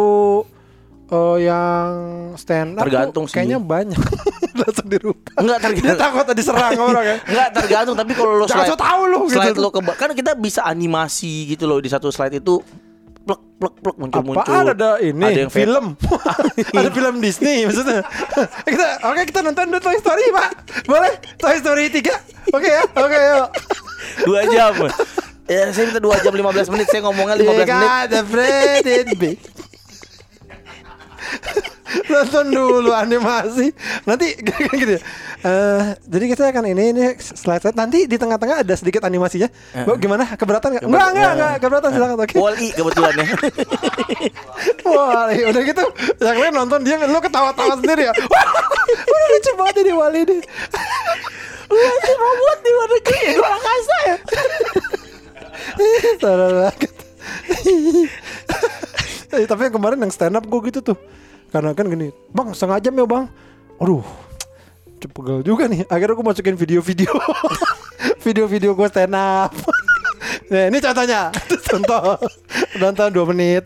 eh, yang stand up Tergantung sih. kayaknya banyak. [laughs] Langsung dirubah. Enggak tergantung. takut tadi serang orang ya. [laughs] Enggak tergantung. Tapi kalau lo slide tau lu gitu. slide tuh. lo ke kan kita bisa animasi gitu loh. Di satu slide itu plek plek plek muncul muncul Apaan ada ini? Ada yang film. [laughs] Ada film Disney maksudnya. Kita oke kita nonton dulu Toy Story pak. Boleh? Toy Story 3 oke ya. Oke yuk dua jam. Ya saya minta dua jam 15 menit. Saya ngomongnya 15 You menit. got the big. [laughs] nonton dulu animasi. Nanti [laughs] gitu ya. Eh, jadi kita akan ini ini slide slide nanti di tengah-tengah ada sedikit animasinya. Bang, gimana? Keberatan nggak? Enggak enggak enggak keberatan silakan oke. Wall-E kebetulan ya [laughs] Wah, iya, udah gitu yang lain nonton dia lu ketawa-tawa sendiri ya. Wah, udah lucu banget ini Wali ini. Wah, si robot di luar negeri di luar angkasa ya? Salah banget. Eh, tapi yang kemarin yang stand up gue gitu tuh. Karena kan gini, bang setengah jam ya bang. Aduh, cepegel juga nih. Akhirnya gue masukin video-video, [laughs] video-video gue stand up. [laughs] Nah, ini contohnya. [laughs] Contoh, nonton 2 menit.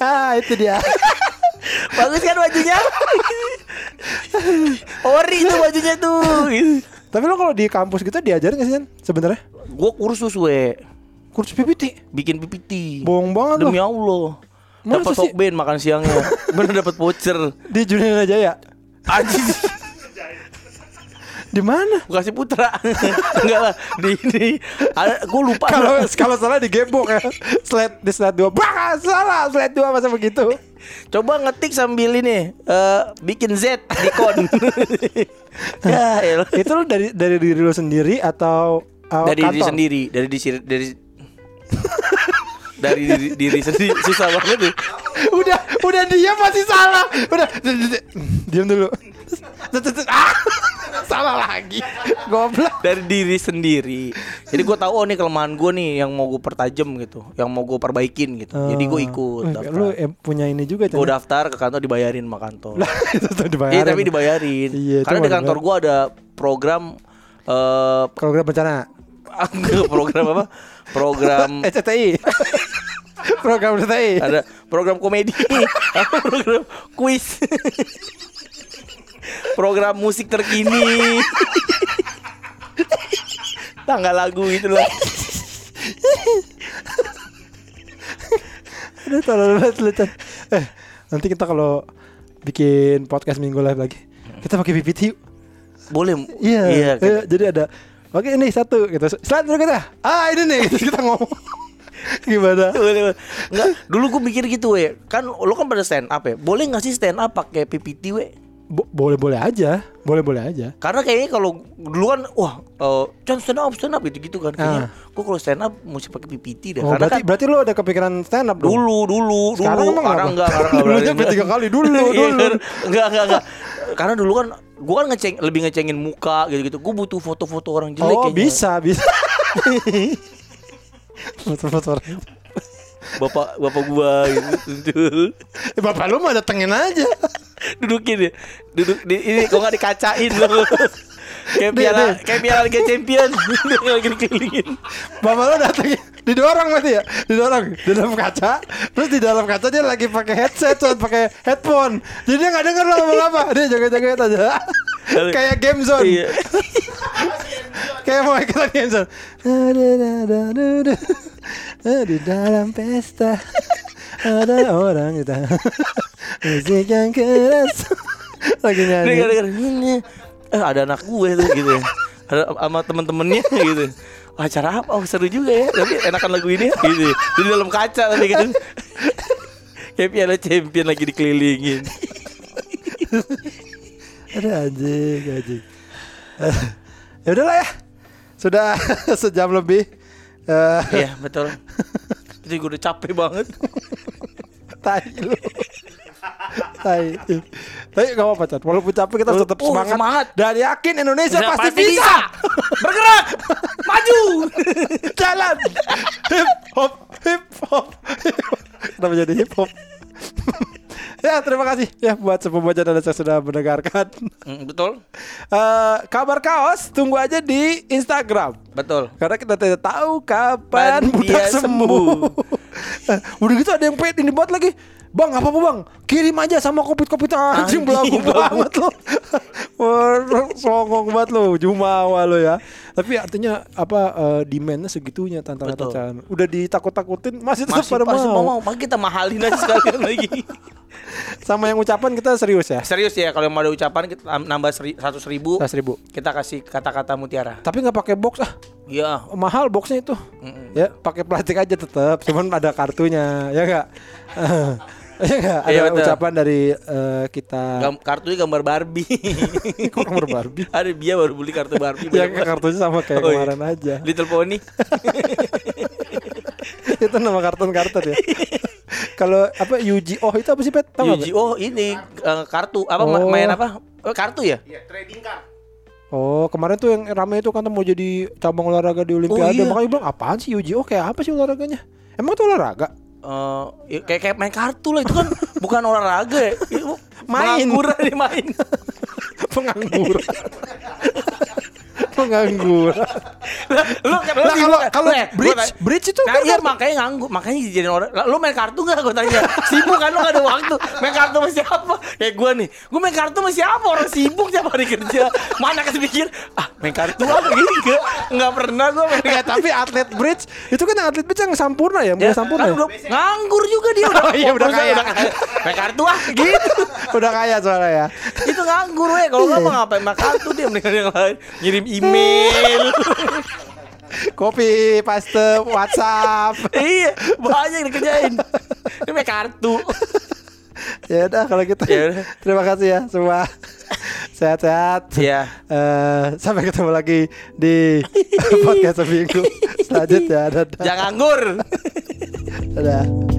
ah, itu dia. bagus kan bajunya ori itu bajunya tuh Tapi lo kalau di kampus gitu diajarin gak sih? Sebenarnya gue kursus we kursus PPT. bikin PPT Bohong banget demi. Allah dapat sih? sokben makan siangnya [laughs] bener dapat voucher Di Junina Jaya. anjing Di mana? Bekasi Putra [laughs] enggak lah di di ada gue lupa Kalau kalau salah digembok ya. Slide di slide 2. Bah, salah slide 2 masa begitu. coba ngetik sambil ini eh, bikin Z di kon [laughs] ya elah. Itu lo dari dari diri lo sendiri atau uh, dari diri kantor? sendiri dari diri dari dari diri, diri sendiri susah banget tuh. udah udah dia masih salah udah diam dulu ah salah lagi goblok dari diri sendiri. Jadi gue tahu oh nih kelemahan gue nih yang mau gue pertajam gitu, yang mau gue perbaikin gitu. Jadi gue ikut. Eh, daftar. lu em, punya ini juga Gue daftar ke kantor dibayarin sama kantor. lah [laughs] itu tuh dibayarin Iya tapi dibayarin. Iya, Karena di kantor gue ada program eh program bencana [laughs] program apa? Program [laughs] SCTI program SCTI ada program komedi, [laughs] program kuis. program musik terkini. Tanggal lagu gitu loh. Aduh tolong banget lu Eh nanti kita kalau bikin podcast minggu live lagi Kita pakai PPT yuk Boleh. Iya Iya. kan? iya, Jadi ada Oke ini satu gitu Selanjutnya kita Ah ini nih Terus kita ngomong Gimana. [laughs] Enggak, dulu gue mikir gitu we. Kan lo kan pada stand up ya. Boleh nggak sih stand up pakai PPT we? Bo- Boleh-boleh aja Boleh-boleh aja Karena kayaknya kalau dulu kan wah eh Chan stand up stand up gitu gitu kan kayaknya. Ah. Gue kalau stand up mesti pakai PPT deh. Oh, Karena berarti, kan berarti lu ada kepikiran stand up dong? dulu dulu Sekarang dulu emang sekarang enggak sekarang enggak Dulunya enggak. tiga kali, dulu, [laughs] Iya, dulu. enggak enggak enggak karena dulu kan gua kan ngeceng lebih ngecengin muka gitu gitu gue butuh foto-foto orang jelek Oh kayaknya. bisa bisa [laughs] Foto-foto. Orang bapak bapak gua gitu Eh, Bapak lu mah datengin aja. Dudukin ya. Duduk di ini kok nggak dikacain lo kayak piala kayak piala Liga Champion lagi dikelilingin. Bapak lu datengin. Didorong berarti ya? Didorong Di dalam kaca. Terus di dalam kaca dia lagi pakai headset pakai headphone. Jadi dia gak denger lo ngomong apa. Dia joget-joget aja Kayak game zone. Iya. [laughs] Kayak mau ikutan game zone. Di dalam pesta. Ada orang gitu Musik yang keras. Lagi nyanyi. Gara-gara "Nyanyi." eh ada anak gue tuh gitu ya. Ada sama temen-temennya gitu. Acara apa? Oh seru juga ya. Tapi enakan lagu ini gitu. Di dalam kaca tapi kan kayak piala champion lagi dikelilingin Ada anjing, anjing. ya udahlah ya. Sudah [laughs] sejam lebih. Eh, iya betul itu gue udah capek banget tai lu. tai. Tapi gak apa-apa, Chan. Walaupun capek kita harus tetap Oh, semangat. semangat. Dan yakin Indonesia Bisa, pasti, bisa. bergerak maju [laughs] Jalan. hip hop, hip hop. Kenapa jadi hip hop? Ya, terima kasih ya buat semua dan yang sudah mendengarkan. Mm, betul Eh, kabar kaos tunggu aja di Instagram. betul Karena kita tidak tahu kapan Kapan budak sembuh. Eh, [laughs] Udah gitu ada yang pengen ini buat lagi. Bang, apa apa bang? Kirim aja sama kopit-kopit anjing Anjing, belagu banget lo. [laughs] Wah, Songong banget lo, jumawa lo ya. Tapi artinya apa eh, demandnya segitunya tantangan tantangan. Udah ditakut-takutin masih tetap masih pada pasti mau. mau kita mahalin aja sekalian lagi [laughs] Sama yang ucapan kita serius ya. serius ya kalau mau ada ucapan kita nambah seratus ribu Seratus ribu. kita kasih kata-kata mutiara Tapi nggak pakai box ah. iya mahal boxnya itu ya pakai plastik aja tetap cuman ada kartunya ya enggak [laughs] ya enggak ada Iya, betul. ucapan dari eh, kita Gam- kartunya gambar Barbie. [laughs] Kok nomor Barbie? [laughs] Ada dia baru beli kartu Barbie ya kartunya sama kayak Oh, iya. kemarin aja. Little Pony [laughs] itu nama kartun kartun ya? Kalau apa Yuji oh itu apa sih pet? Tahu Yuji oh ini eh, kartu. Apa Oh. main apa? Eh, kartu ya? Oh kemarin tuh yang rame itu kan mau jadi cabang olahraga di Olimpiade. Iya. makanya bilang apaan sih Yuji oh? Kayak apa sih olahraganya? Emang itu olahraga Eh, ya, kayak kayak main kartu lah itu kan bukan olahraga ya. Itu Main. pengangguran nih main. Pengangguran pengangguran Lah, lu kalau kalau gua bridge bridge itu Nah, kan iya makanya nganggur, makanya dijadiin orang. Lu main kartu nggak? Gue tanya. Sibuk kan lu gak ada waktu. Main kartu sama siapa? Kayak gue nih. Gue main kartu sama siapa? Orang sibuk tiap hari kerja. Mana kasih pikir? Ah, main kartu apa gini? Enggak, enggak pernah gue main Ya tapi atlet bridge itu kan atlet bridge yang sempurna ya, Ya, ya, sempurna. kan ya? udah nganggur juga dia udah. [laughs] Oh, iya, udah kaya. Main kartu ah [laughs] gitu. Udah kaya soalnya ya. Itu nganggur weh. Kalau nggak mau ngapain main kartu dia mendingan yang lain. Ngirim email. Kopi, paste, WhatsApp. iya, banyak yang dikerjain. Ini kartu. ya udah kalau gitu. Ya udah. Terima kasih ya semua. Sehat-sehat. Iya. Eh, sampai ketemu lagi di [laughs] podcast seminggu selanjutnya. Dadah. Jangan nganggur. Dadah.